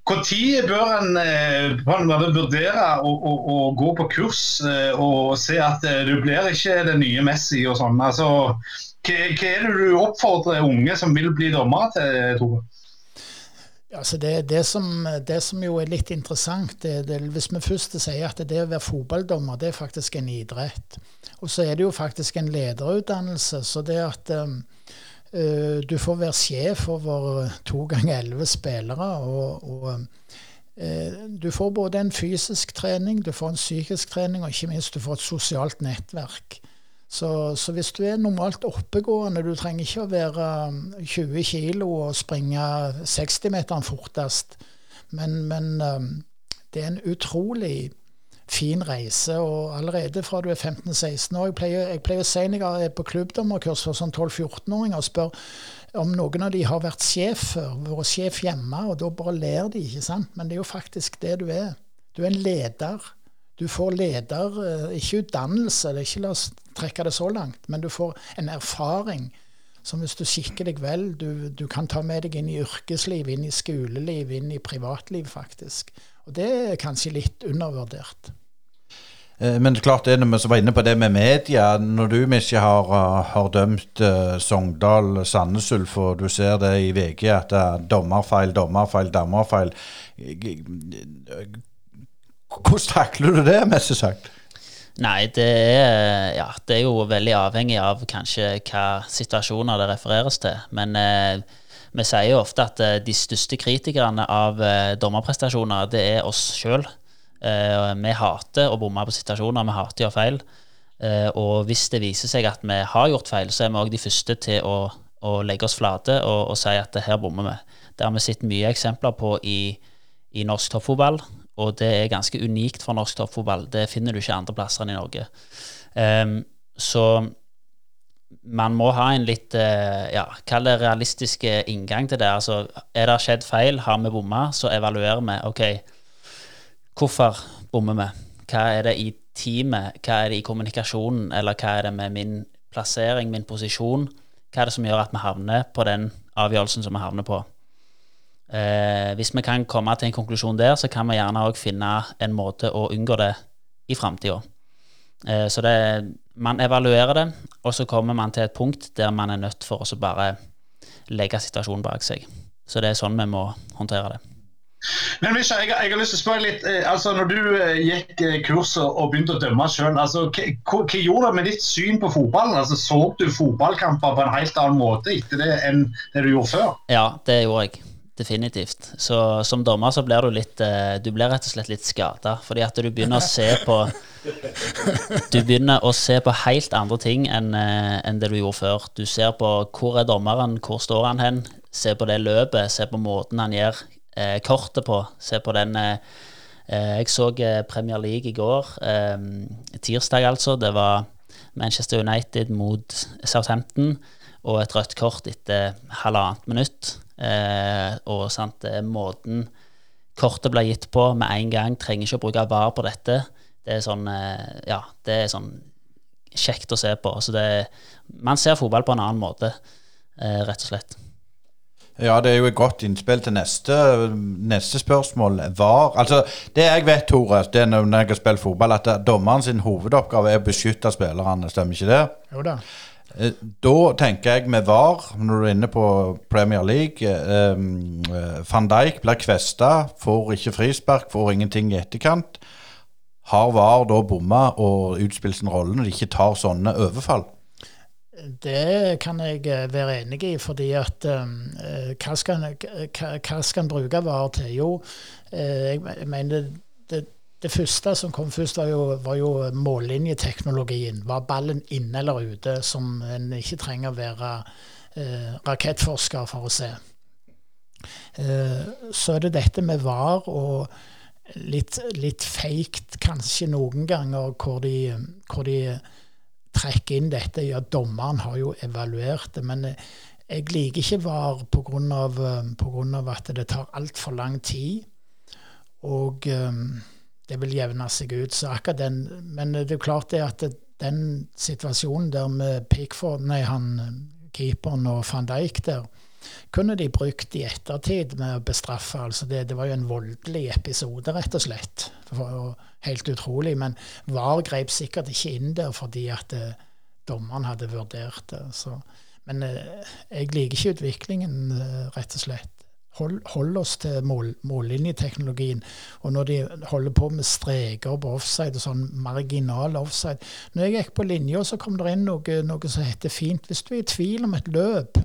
når bør en eh, vurdere å, å, å, gå på kurs eh, og se at eh, du blir ikke det nye Messi og sånn? Altså, hva, hva, er det du oppfordrer unge som vil bli dommere til, Tore? Altså det, det, som, det, som, jo er litt interessant, det, hvis vi først sier at det å være fotballdommer, det er faktisk en idrett. Og så er det jo faktisk en lederutdannelse. Så det at um, du får være sjef over to ganger elleve spillere. og, og eh, du får både en fysisk trening, du får en psykisk trening, og ikke minst du får et sosialt nettverk. Så, så, hvis du er normalt oppegående, du trenger ikke å være 20 um, kilo og springe 60-meteren fortest, men, men det er en utrolig fin reise. og Allerede fra du er 15-16 år Jeg pleier, jeg pleier å si når jeg er på klubbdommerkurs for sånn 12-14-åringer og spør om noen av de har vært sjef før, vært sjef hjemme, og da bare ler de, ikke sant? Men det er jo faktisk det du er. Du er en leder. Du får leder, eh, ikke utdannelse, det er ikke la oss trekke det så langt, men du får en erfaring som hvis du kikker deg vel, du, du kan ta med deg inn i yrkesliv, inn i skoleliv, inn i privatliv, faktisk. Og det er kanskje litt undervurdert. Eh, men klart det når vi var inne på det med media. Når du ikke har, har dømt uh, Sogndal Sandnes Ulf, og du ser det i VG at det er dommerfeil, dommerfeil, dommerfeil Hvordan takler du det, mest sagt? Nei, det er, ja, det er, jo veldig avhengig av kanskje hva situasjoner det refereres til. Men eh, vi sier jo ofte at eh, de største kritikerne av eh, dommerprestasjoner, det er oss sjøl. Eh, vi hater å bomme på situasjoner, vi hater å gjøre feil. Og hvis det viser seg at vi har gjort feil, så er vi òg de første til å, å, legge oss flate og, og si at her bommer vi. Det har vi sett mye eksempler på i, i norsk toppfotball, og det er ganske unikt for norsk toppfotball. Det finner du ikke andre plasser enn i Norge. Um, så man må ha en litt eh, ja, kall det realistisk inngang til det. Altså, er det skjedd feil, har vi bomma, så evaluerer vi. OK, hvorfor bommer vi? Hva er det i teamet, hva er det i kommunikasjonen, eller hva er det med min plassering, min posisjon? Hva er det som gjør at vi havner på den avgjørelsen som vi havner på? Eh, hvis vi kan komme til en konklusjon der, så kan vi gjerne òg finne en måte å unngå det i framtida. Eh, så det man evaluerer det, og så kommer man til et punkt der man er nødt for å bare legge situasjonen bak seg. Så det er sånn vi må håndtere det. Men Misha, jeg, jeg, har lyst til å spørre litt, eh, altså Når du eh, gikk kurset og begynte å dømme sjøl, altså, hva, hva, gjorde det med ditt syn på fotballen? Altså, Så du fotballkamper på en helt annen måte etter det enn det du gjorde før? Ja, det gjorde jeg. Definitivt. Så som dommer så blir du litt eh, Du blir rett og slett litt skada. Fordi at du begynner å se på <laughs> Du begynner å se på helt andre ting enn eh, enn det du gjorde før. Du ser på hvor er dommeren, hvor står han hen? Se på det løpet, se på måten han gjør eh, kortet på. Se på den eh, eh Jeg så Premier League i går, tirsdag altså. Det var Manchester United mot Southampton og et rødt kort etter halvannet minutt. Eh, og sant, måten kortet ble gitt på med en gang, trenger ikke å bruke VAR på dette. Det er sånn, eh, ja, det er sånn kjekt å se på. Så det, man ser fotball på en annen måte, eh, rett og slett. Ja, det er jo et godt innspill til neste, neste spørsmål. Var Altså, det jeg vet, Tore, det er når jeg har spilt fotball, at dommeren sin hovedoppgave er å beskytte spillerne. Stemmer ikke det? Jo da. Eh, da tenker jeg med VAR, når du er inne på Premier League eh, Van Dijk blir kvesta, får ikke frispark, får ingenting i etterkant. Har VAR da bomma og utspilt sin rolle når de ikke tar sånne overfall? Det kan jeg eh, være enig i, fordi at hva, hva skal en bruke VAR til? Jo, jeg mener det, første som kom først, var jo, var jo mållinjeteknologien. Var ballen inne eller ute, som en ikke trenger å være eh, rakettforsker for å se. Eh, så er det dette med VAR og litt, litt feigt kanskje noen ganger, hvor de, hvor de trekker inn dette. Ja, dommeren har jo evaluert det, men jeg liker ikke VAR pga. at det tar altfor lang tid. Og um, det vil jevne seg ut. Så akkurat den, Men det er jo klart det at den situasjonen der med Pickford, nei, han keeperen og van Dijk der, kunne de brukt i ettertid med å bestraffe. altså Det, det var jo en voldelig episode, rett og slett. Det var jo helt utrolig. Men VAR grep sikkert ikke inn der fordi at eh, dommeren hadde vurdert det. Så. Men eh, jeg liker ikke utviklingen, eh, rett og slett hold, hold oss til mål, mållinjeteknologien. Og når de holder på med streker på offside og sånn marginal offside Når jeg gikk på linja, så kom det inn noe, noe som heter fint Hvis du er i tvil om et løp,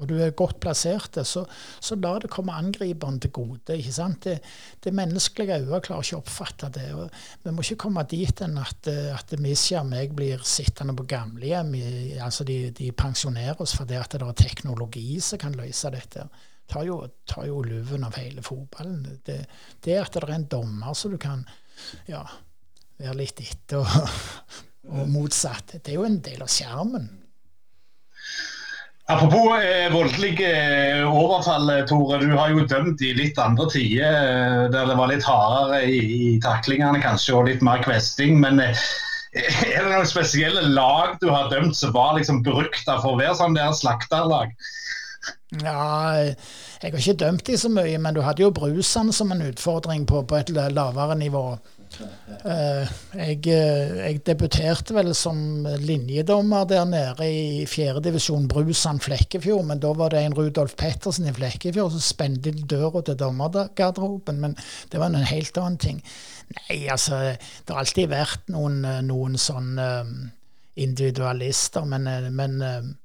og du er godt plassert, så, så la det komme angriperen til gode. ikke sant? Det, det menneskelige øyet klarer ikke å oppfatte det. og Vi må ikke komme dit enn at, at Misja og meg blir sittende på gamlehjem. Altså de, de pensjonerer oss fordi det er teknologi som kan løse dette tar jo, tar jo luven av hele fotballen. Det, det at det er en dommer som du kan ja, være litt etter, og, og motsatt, det er jo en del av skjermen. Apropos eh, voldelige eh, overfall, Tore. Du har jo dømt i litt andre tider, eh, der det var litt hardere i, i taklingene kanskje, og litt mer kvesting. Men eh, <laughs> er det noen spesielle lag du har dømt som var liksom berykta for å være sånn der slakterlag? Ja, jeg har ikke dømt de så mye, men du hadde jo brusene som en utfordring på, på et lavere nivå. Uh, jeg, eh, jeg, debuterte vel som linjedommer der nede i fjerdedivisjon Brusan Flekkefjord, men da var det en Rudolf Pettersen i Flekkefjord som spente døra til dommergarderoben. Men det var en helt annen ting. Nei, altså, det har alltid vært noen, noen sånn individualister, men, men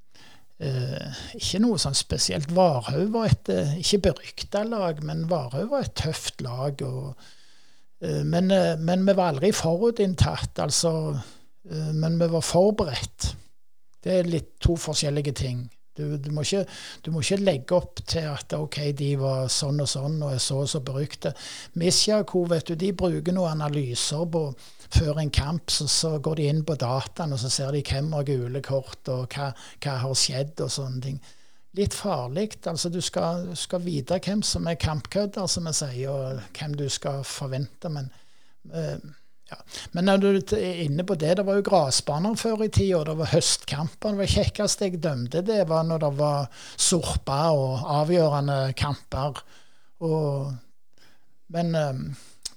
Uh, ikke noe sånn spesielt. Varhaug var et uh, ikke berykta lag, men Varhaug var et tøft lag. Og, eh, men, men, vi var aldri forutinntatt, altså. men vi var forberedt. Det er litt to forskjellige ting. Du, du, må ikke, du, må ikke, legge opp til at ok, de var sånn og sånn og er så og så berykte. Misjako, vet du, de bruker noen analyser på før en kamp. Så, så, går de inn på dataen og så ser de hvem har gule kort, og hva, hva har skjedd og sånne ting. Litt farlig. altså Du skal, skal vite hvem som er kampkødder, som vi sier, og hvem du skal forvente. men uh, ja. Men når du er inne på det, det var jo gressbaner før i tida, det var høstkamper. Det kjekkeste jeg dømte, det var når det var sorpa og avgjørende kamper. Og, men um,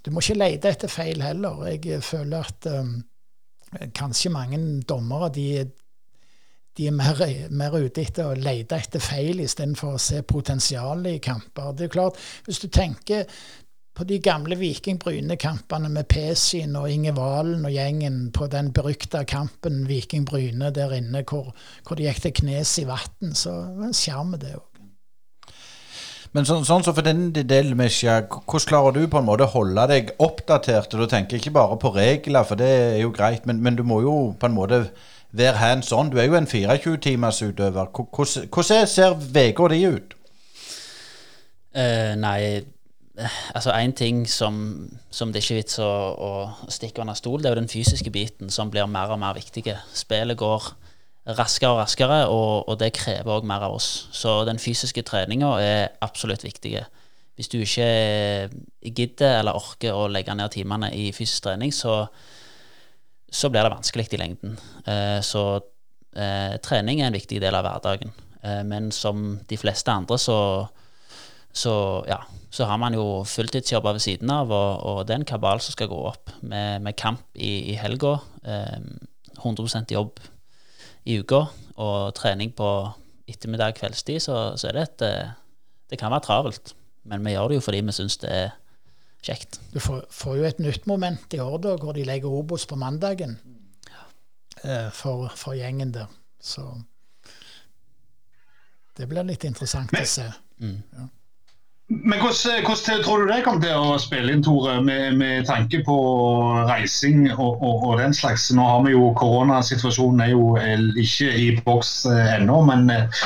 du må ikke lete etter feil heller. Jeg føler at um, kanskje mange dommere de, de er mer, mer, ute etter å lete etter feil istedenfor å se potensialet i kamper. Det er klart, Hvis du tenker på de gamle Viking Bryne-kampene med Pesin og Inge Valen og gjengen på den berykta kampen Viking Bryne der inne hvor, hvor de gikk til knes i vann, så det var en sjarm, det òg. Men sånn, som så for din del, Misha, hvordan klarer du på en måte holde deg oppdatert? Og Du tenker ikke bare på regler, for det er jo greit, men, men du må jo på en måte være hands on. Du er jo en 24-timers utøver. Hvordan hvordan ser uka di ut? Uh, nei, altså én ting som, som det ikke er vits å, å stikke under stol, det er jo den fysiske biten som blir mer og mer viktig. Spillet går raskere og raskere, og, og det krever òg mer av oss. Så den fysiske treninga er absolutt viktig. Hvis du ikke gidder eller orker å legge ned timene i fysisk trening, så, så blir det vanskelig i lengden. Eh, så eh, trening er en viktig del av hverdagen. Eh, men som de fleste andre så så ja, så har man jo fulltidsjobber ved siden av, og, og det er en kabal som skal gå opp med, med kamp i, i helga. Eh, 100% jobb i uka og trening på ettermiddag, kveldstid, så, så er det et eh, Det kan være travelt, men vi gjør det jo fordi vi syns det er kjekt. Du får, får jo et nytt moment i år da, hvor de legger Obos på mandagen eh, for, for gjengen der. Så det blir litt interessant Men- å se. Men hvordan, hvordan tror du det kommer til å spille inn, Tore, med, med tanke på reising og, og, og den slags? Nå har vi jo Koronasituasjonen er jo eh, ikke i boks eh, ennå, men eh,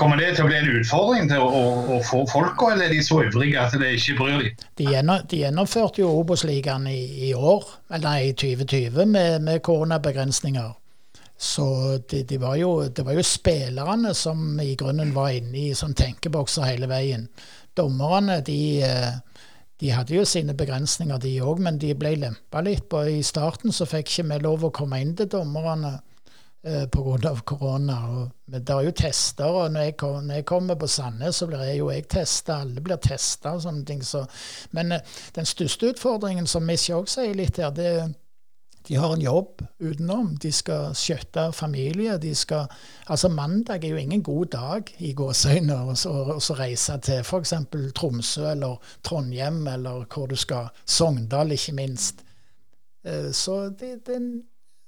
kommer det til å bli en utfordring til å, å, få folka, eller er de så ivrige at det ikke bryr dem? De, de gjennomførte jo Obos-ligaen i, i år, eller i 2020, med, med koronabegrensninger. Så de, de var jo, det var jo spillerne som i grunnen var inne i sånn tenkebokser hele veien. Dommerne de, eh, de hadde jo sine begrensninger, de òg, men de ble lempa litt. på. I starten så fikk ikke vi lov å komme inn til dommerne eh, pga. korona. Men det er jo tester, og når jeg, når jeg kommer på Sandnes, så blir jeg jo jeg testa. Alle blir testa og sånne ting. Så. Men eh, den største utfordringen, som Miss òg sier litt her, det er de har en jobb utenom. De skal skjøtte familie. De skal, altså Mandag er jo ingen god dag i gåseøyne å reise til f.eks. Tromsø eller Trondheim eller hvor du skal. Sogndal, ikke minst. Eh, Så det, det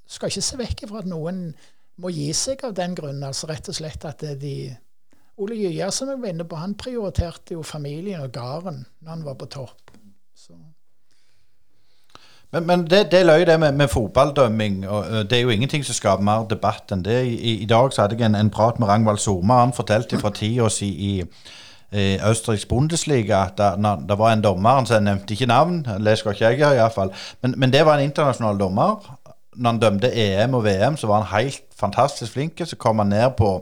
skal ikke se vekk fra at noen må gi seg av den grunn. altså Rett og slett at de Ole Gyja, som jeg var inne på, han prioriterte jo familien og gården når han var på topp. Men, men det, det løy det med, med fotballdømming. Og, ø, det er jo ingenting som skaper mer debatt enn det. I, I dag så hadde jeg en, en prat med Rangvald Soma. Han fortalte fra tida si i Østerriks Bundesliga at det, det var en dommer han nevnte ikke navn, det skal ikke jeg gjøre iallfall, men, men det var en internasjonal dommer. Når han dømte EM og VM, så var han helt fantastisk flink. Så kom han ned på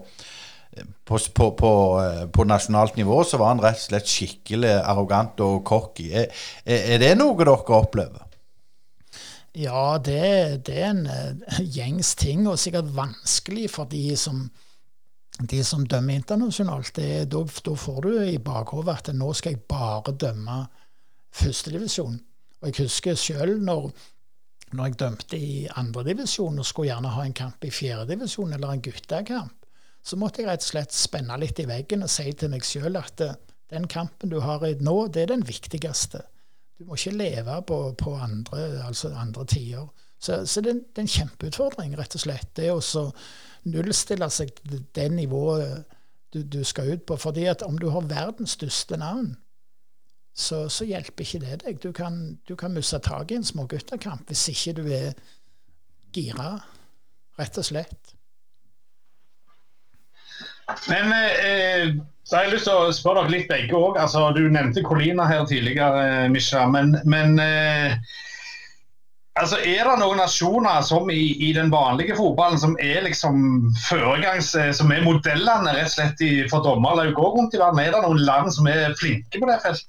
på, på, på, eh, på nasjonalt nivå så var han rett og slett skikkelig arrogant og cocky. Er er det noe dere opplever? Ja, det, det er en eh, <laughs> gjengs ting, og sikkert vanskelig for de som, de som dømmer internasjonalt. Da får du i bakhodet at nå skal jeg bare dømme førstedivisjon. Og jeg husker sjøl når, når jeg dømte i andredivisjon og skulle gjerne ha en kamp i fjerdedivisjon eller en guttekamp, så måtte jeg rett og slett spenne litt i veggen og si til meg sjøl at eh, den kampen du har nå, det er den viktigste. Du må ikke leve på, på andre, altså andre tider. Så, så det, det er en kjempeutfordring, rett og slett. Det å nullstille seg til det nivået du, du skal ut på. fordi at om du har verdens største navn, så, så hjelper ikke det deg. Du kan, du kan miste taket i en smågutterkamp hvis ikke du er gira, rett og slett. Men eh, så har jeg lyst til å spørre dere litt begge òg. Altså, du nevnte Colina her tidligere, eh, Misha. Men, men eh, altså, er det noen nasjoner som i, i den vanlige fotballen som er liksom foregangs... eh, Som er modellene rett og slett i, for dommerlaug òg rundt i verden? Er det noen land som er flinke på det feltet?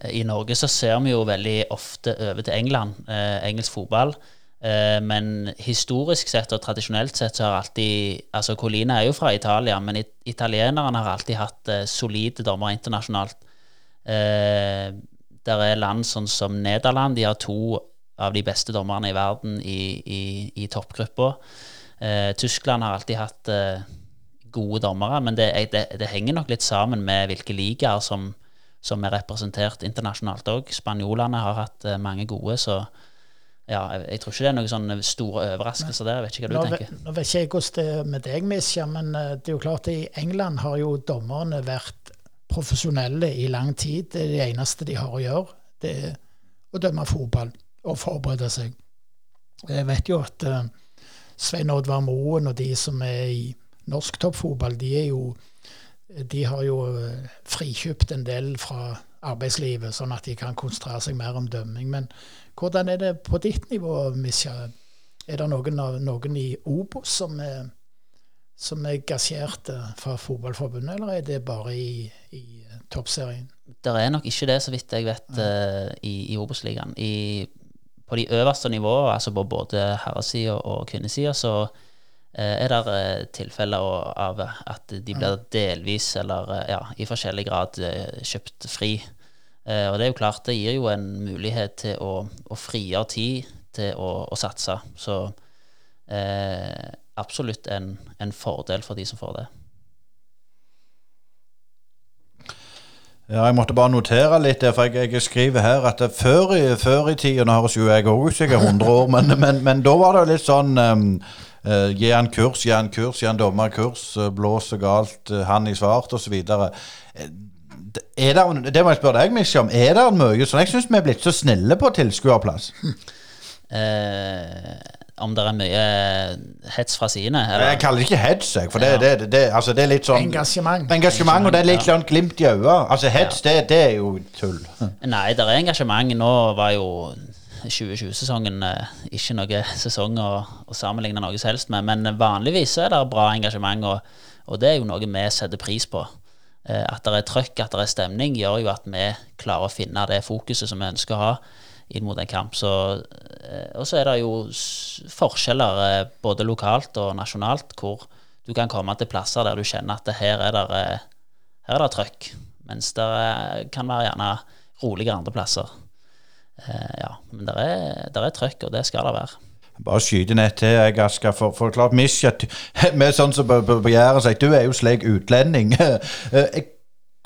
I Norge så ser vi jo veldig ofte over til England, eh, engelsk fotball. Eh, men historisk sett og tradisjonelt sett så har alltid Altså Colina er jo fra Italia, men it italienerne har alltid hatt eh, solide dommere internasjonalt. Eh, der er land sånn som Nederland. De har to av de beste dommerne i verden i, i, i toppgruppa. Eh, Tyskland har alltid hatt gode dommere, men det, det, det henger nok litt sammen med hvilke ligaer som, som er representert internasjonalt òg. Spanjolene har hatt mange gode, så ja, jeg, jeg tror ikke det er noen sånne store overraskelser der. Jeg vet ikke hva du nå, tenker. nå vet ikke jeg hvordan det er med deg, Misja, men eh, det er jo klart at i England har jo dommerne vært profesjonelle i lang tid. Det er det eneste de har å gjøre. Det er å dømme fotball og forberede seg. Jeg vet jo at uh, Svein Oddvar Moen og de som er i norsk toppfotball, de er jo de har jo eh, frikjøpt en del fra arbeidslivet, sånn at de kan konsentrere seg mer om dømming. Men hvordan er det på ditt nivå, Misja? Er det noen, noen i Obos som er, som er gasjerte fra Fotballforbundet, eller er det bare i, i toppserien? Det er nok ikke det, så vidt jeg vet, ja. uh, i, i Obos-ligaen. På de øverste nivåene, altså på både herresida og kvinnesida, så er det uh, tilfeller av at de blir delvis eller ja, i forskjellig grad kjøpt fri. og det er jo klart, det gir jo en mulighet til å, å frigjøre tid til å, å satse. Så absolutt en, en fordel for de som får det. Ja, Jeg måtte bare notere litt, der, for jeg, jeg skriver her at før i, før i tida Nå høres jo jeg òg ut som jeg er 100 år, men, men, men, da var det litt sånn um, uh, Gi han kurs, gi han kurs, gi han dommerkurs, uh, blås galt, uh, han i svart osv. Er det, det må jeg spørre deg, Misja, om. Er det mye sånn? Jeg syns vi er blitt så snille på tilskuerplass. Uh, <laughs> om det er mye hets fra sine? Jeg kaller det ikke hets, jeg. For det, ja. det, det, altså det, er litt sånn Engasjement. Engasjement, Og det er litt sånn glimt i øyet. Altså hets, ja. det, er jo tull. Nei, det er engasjement. Nå var jo 2020-sesongen eh, ikke noe sesong å, å sammenligne noe som helst med, men vanligvis er det bra engasjement, og, og det er jo noe vi setter pris på. Eh, at det er trøkk, at det er stemning, gjør jo at vi klarer å finne det fokuset som vi ønsker å ha inn mot en kamp. Så, eh, og så er det jo forskjeller både lokalt og nasjonalt hvor du kan komme til plasser der du kjenner at her er det, her er det trøkk. Mens det kan være gjerne roligere andre plasser. Ja, men det er, er trøkk, og det skal det være. Bare skyte ned til, jeg, Asker. For, for klart, Misja, <laughs> med sånn som på, på, du er jo slik utlending. <laughs>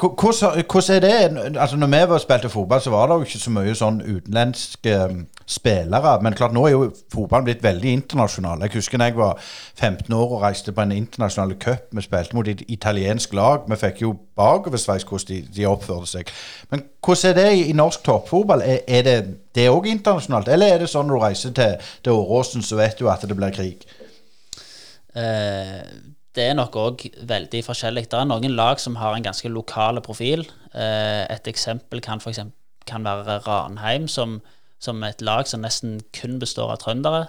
Hvordan er det? Altså når vi var spilte fotball, så var det jo ikke så mye sånn utenlandske um, spillere. Men klart nå er jo fotballen blitt veldig internasjonal. Jeg husker da jeg var 15 år og reiste på en internasjonal cup. Vi spilte mot et italiensk lag. Vi fikk jo bakoversveis hvordan de, de, oppførte seg. Men hvordan er det i, norsk toppfotball? Er, er det det òg internasjonalt, eller er det sånn når du reiser til, til Åråsen, så vet du at det blir krig? Uh, det er nok òg veldig forskjellig. Det er noen lag som har en ganske lokal profil. Eh, et eksempel kan, for eksempel, kan være Ranheim, som, som et lag som nesten kun består av trøndere.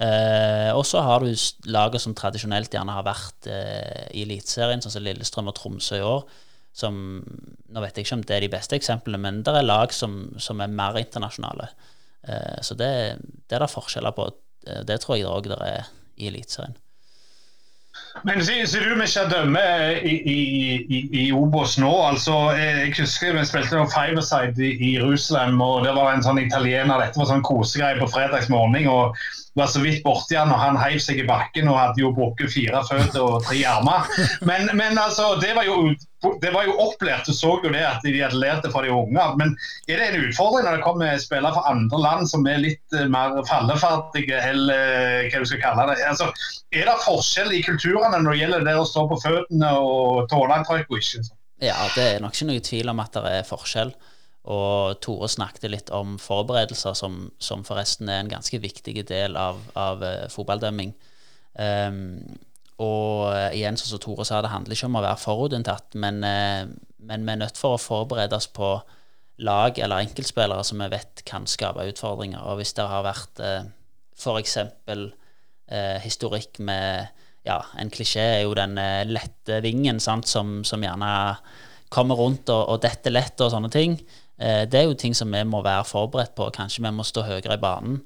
Eh, og så har du laget som tradisjonelt gjerne har vært eh, i Eliteserien, sånn som Lillestrøm og Tromsø i år. Som, nå vet jeg ikke om det er de beste eksemplene, men det er lag som, som er mer internasjonale. Eh, så det, det, er det forskjeller på. Eh, det tror jeg det òg er i Eliteserien. Men sier du vi ikke dømmer i, i, i, Obos nå. altså Jeg husker vi spilte Fiverside i, i Jerusalem, og det var en sånn italiener. Dette var sånn kosegreie på fredagsmorgen. og var så vidt borti han, og han heiv seg i bakken og hadde jo brukket fire føtter og tre armer. Men, men altså, det var, jo, det var jo opplært, du så jo det at de hadde lært det fra de unge. Men er det en utfordring når det kommer spillere fra andre land som er litt uh, mer falleferdige, eller uh, hva du skal kalle det? Altså, er det forskjell i kulturene når det gjelder det å stå på føttene og tåle trøkk og ikke? Ja, det er nok ikke noe tvil om at det er forskjell. Og Tore snakket litt om forberedelser, som, som, forresten er en ganske viktig del av, av uh, fotballdømming. Um, og uh, igjen, som Tore sa, det handler ikke om å være forutinntatt, men, uh, men vi er nødt for å forberede oss på lag eller enkeltspillere som vi vet kan skape utfordringer. Og hvis det har vært uh, f.eks. historikk med ja, En klisjé er jo den lette vingen sant, som, som gjerne kommer rundt og, og detter lett og sånne ting. Eh, det er jo ting som vi må være forberedt på. Kanskje vi må stå høyere i banen,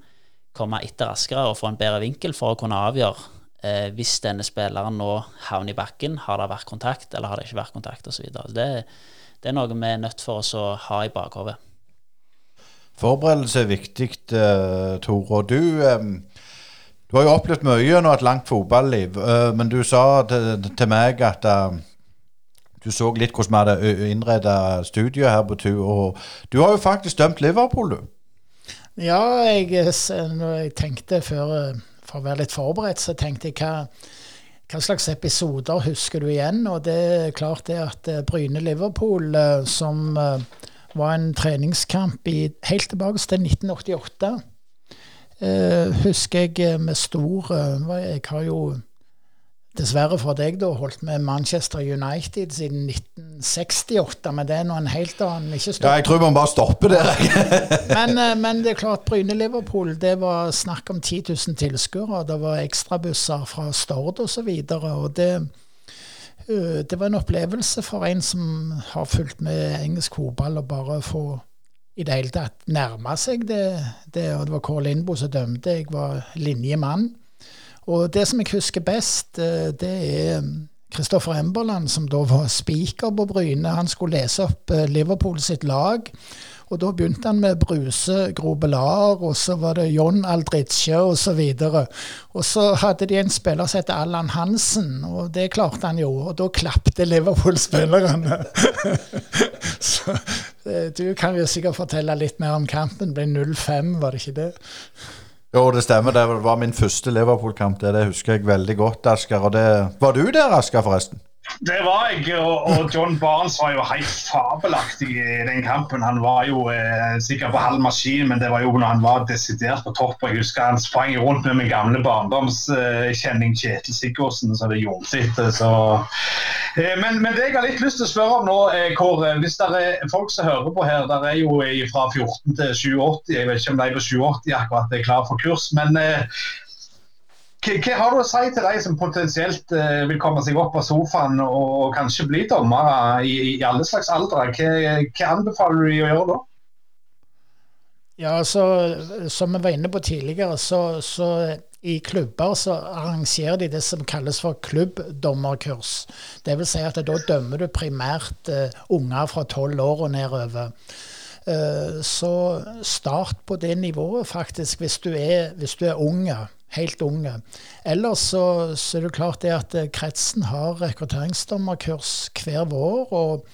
komme etter raskere og få en bedre vinkel for å kunne avgjøre eh, hvis denne spilleren nå havner i bakken, har det vært kontakt eller har det ikke vært kontakt osv. Det, det er noe vi er nødt for oss å ha i bakhodet. Forberedelse er viktig, uh, Tore. Du, um, du har jo opplevd mye gjennom et langt fotballiv, uh, men du sa til, til meg at uh, du så litt hvordan vi hadde innreda studioet her på tur. Og du har jo faktisk dømt Liverpool, du. Ja, jeg, jeg tenkte før For å være litt forberedt, så tenkte jeg hva hva slags episoder husker du igjen? Og det er klart det at Bryne-Liverpool, som var en treningskamp i, helt tilbake til 1988, husker jeg med stor Jeg har jo dessverre for deg da holdt med Manchester United siden 1968, men det er nå en helt annen ikke stopp. Ja, jeg tror vi bare stopper der. <laughs> men, eh, men, det er klart, Bryne-Liverpool, det var snakk om 10 000 tilskuere. Det var ekstrabusser fra Stord osv. Og, så og det, det var en opplevelse for en som har fulgt med engelsk fotball, å bare få i det hele tatt nærme seg det. det og det var Kåre Lindboe som dømte. Jeg var linjemann. Og det som jeg husker best, eh, det er Kristoffer Emberland, som da var speaker på Bryne. Han skulle lese opp eh, Liverpool sitt lag. Og da begynte han med Bruse Grobelar, og så var det John Aldritje osv. Og, og så hadde de en spiller som het Allan Hansen, og det klarte han jo. Og da klapte Liverpool-spillerne. <laughs> så eh, du kan jo sikkert fortelle litt mer om kampen. Det ble 0-5, var det ikke det? Jo, det stemmer. Det var min første Liverpool-kamp. Det, det, husker jeg veldig godt, Asker. Og det, var du der, Asker, forresten? Det var jeg, og, John Barnes var jo helt fabelaktig i den kampen. Han var jo eh, sikkert på halv maskin, men det var jo når han var desidert på topp. Jeg husker han sprang rundt med min gamle barndomskjenning eh, Kjetil Sigurdsen, så det gjorde sitt. Så. Eh, men, men, det jeg har litt lyst til å spørre om nå, eh, Kåre, hvis det er folk som hører på her, der er jo fra 14 til 87, jeg vet ikke om de på 87 akkurat er klar for kurs. men eh, hva har du å si til de som potensielt uh, vil komme seg opp av sofaen og kanskje bli dommere i, i, alle slags aldre? Hva, hva anbefaler du å gjøre da? Ja, altså, Som vi var inne på tidligere, så, så i klubber så arrangerer de det som kalles for klubbdommerkurs. Vil si at da dømmer du primært uh, unger fra tolv år og nedover. Uh, så start på det nivået, faktisk, hvis du er, hvis du er unge helt unge. Ellers så, så, er det klart det at eh, kretsen har rekrutteringsdommerkurs hver vår. og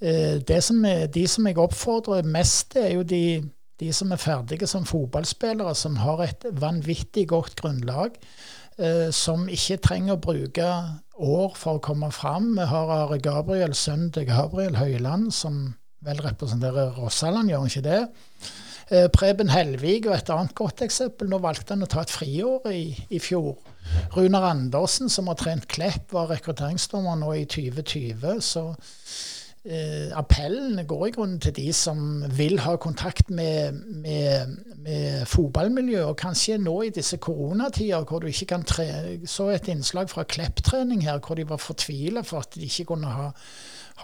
eh, som er, De som jeg oppfordrer mest, er jo de, de, som er ferdige som fotballspillere, som har et vanvittig godt grunnlag. Eh, som ikke trenger å bruke år for å komme fram. Vi har Are Gabriel, sønnen til Gabriel Høyland, som vel representerer Rossaland, gjør han ikke det? Eh, Preben Helvig var et annet godt eksempel. Nå valgte han å ta et friår i, i fjor. Runar Andersen, som har trent Klepp, var rekrutteringsdommer nå i 2020. Så eh, appellen går i grunnen til de som vil ha kontakt med, med, med fotballmiljøet. Og kanskje nå i disse koronatider hvor du ikke kan tre Så et innslag fra Klepp-trening her hvor de var fortvila for at de ikke kunne ha,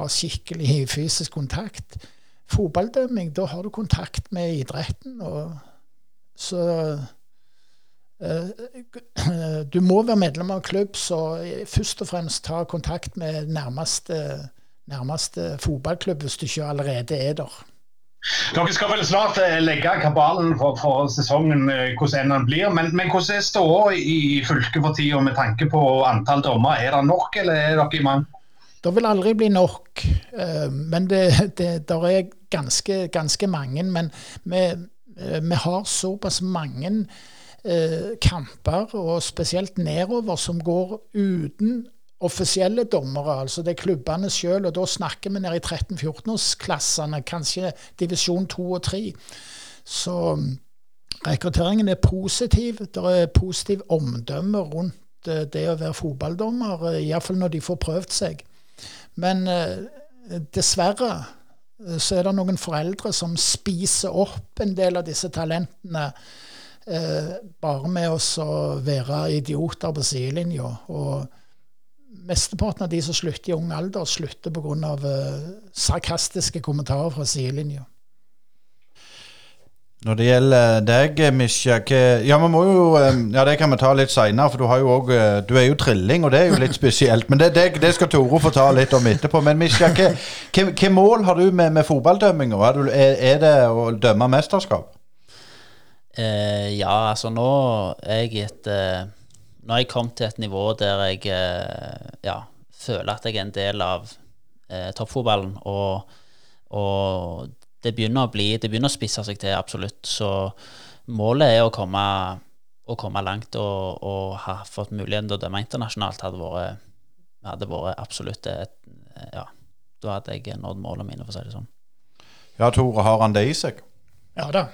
ha skikkelig fysisk kontakt fotballdømming, da har du kontakt med idretten. og så uh, Du må være medlem av klubb, så først og fremst ta kontakt med nærmeste, nærmeste fotballklubb hvis du ikke allerede er der. Dere skal vel snart eh, legge kabalen for, for sesongen, eh, hvordan den blir. Men, men hvordan er ståa i fylket for tida med tanke på antall dommer? Er det nok, eller er dere i mange? Det vil aldri bli nok. Men det, det der er ganske, ganske mange. Men eh, vi har såpass mange eh, kamper, og spesielt nedover, som går uten offisielle dommere. altså Det er klubbene sjøl, og da snakker vi ned i 13-14-årsklassene, kanskje divisjon 2 og 3. Så mm, rekrutteringen er positiv. Det er positiv omdømme rundt eh, det å være fotballdommer, eh, iallfall når de får prøvd seg. Men dessverre så er det noen foreldre som spiser opp en del av disse talentene eh, bare med å være idioter på sidelinja. Og mesteparten av de som slutter i ung alder, slutter pga. Eh, sarkastiske kommentarer fra sidelinja. Når det gjelder deg, Misja Ja, vi må jo eh, Ja, det kan vi ta litt seinere, for du jo òg eh, Du er jo trilling, og det er jo litt spesielt. Men det, det, det skal Tore få ta litt om etterpå. Men Misja, hva mål har du med, med fotballdømminga? Er, er, det å dømme mesterskap? Eh, ja, altså nå er jeg et eh, Nå har jeg kommet til et nivå der jeg ja, føler at jeg er en del av eh, toppfotballen. Og, og det begynner å bli, det begynner å spisse seg til, absolutt. Så målet er å komme å komme langt og, og ha fått muligheten til å dømme internasjonalt, hadde vært, hadde vært absolutt et, Ja, da hadde jeg nådd målene mine, for å si det sånn. Ja, Tore, har han det i seg? Ja da.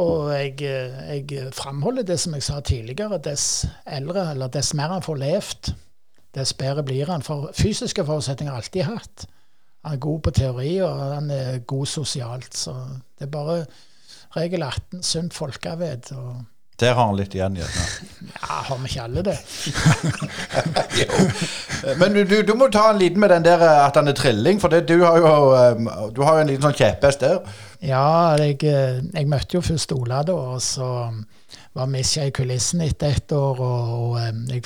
Og jeg, jeg framholder det som jeg sa tidligere. Dess eldre, eller dess mer han får levd, dess bedre blir han. For fysiske forutsetninger har alltid hatt. Han er god på teori, og han er god sosialt. Så det er bare regel 18, sunt folkevett. og Der har han litt igjen. Gjerne. <laughs> Ja, har vi ikke alle det? <laughs> Men du, du, må ta en liten med den der at han er trilling, for det, du har jo um, du har jo en liten sånn kjepphest der. Ja, jeg, jeg, møtte jo først Ola da, og så var Misja i kulissen etter ett år. og, og jeg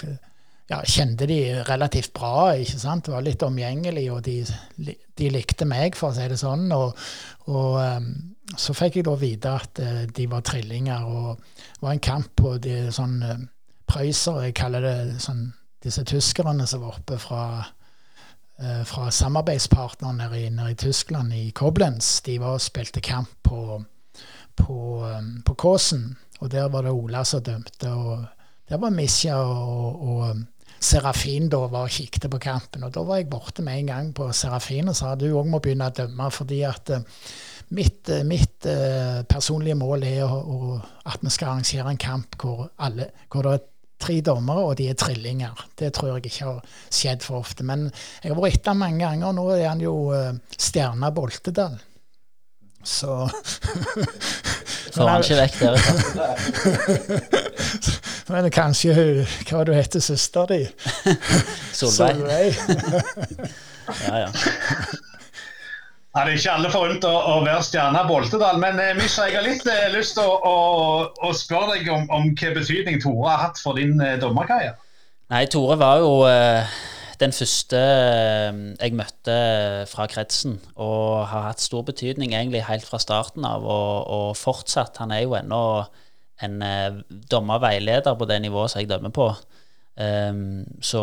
ja, kjente de relativt bra. ikke sant? Det var litt omgjengelig, og de, de, likte meg, for å si det sånn. Og, og um, så fikk jeg da vite at uh, de var trillinger. og Det var en kamp på de sånn prøysere, jeg kaller det sånn disse tyskerne som var oppe fra, uh, fra samarbeidspartneren nede nede i Tyskland, i Koblenz. De var og spilte kamp på, på, um, på Kåsen, og der var det Ola som dømte. og der var Misja og, og Serafin da var og kikket på kampen. Og da var jeg borte med en gang på Serafin og sa du òg må begynne å dømme. fordi at uh, mitt, uh, mitt uh, personlige mål er at vi skal arrangere en kamp hvor, alle, hvor det er tre dommere, og de er trillinger. Det tror jeg ikke har skjedd for ofte. Men jeg har vært etter mange ganger. Nå er han jo stjerna Boltedal. Så <laughs> Får han ikke vekk det. <laughs> Men kanskje hun Hva du heter, søster di? <laughs> Solveig. Solveig. ja, ja. Ja, det er ikke alle forunt å, å være stjerne Boltedal, men eh, Misha, jeg har litt eh, lyst til å, å, å, spørre deg om, om hva betydning Tore har hatt for din eh, dommerkarriere. Nei, Tore var jo eh, den første eh, jeg møtte fra kretsen, og har hatt stor betydning egentlig helt fra starten av, og, og fortsatt. Han er jo ennå en eh, dommerveileder på det nivået som jeg dømmer på. Um, så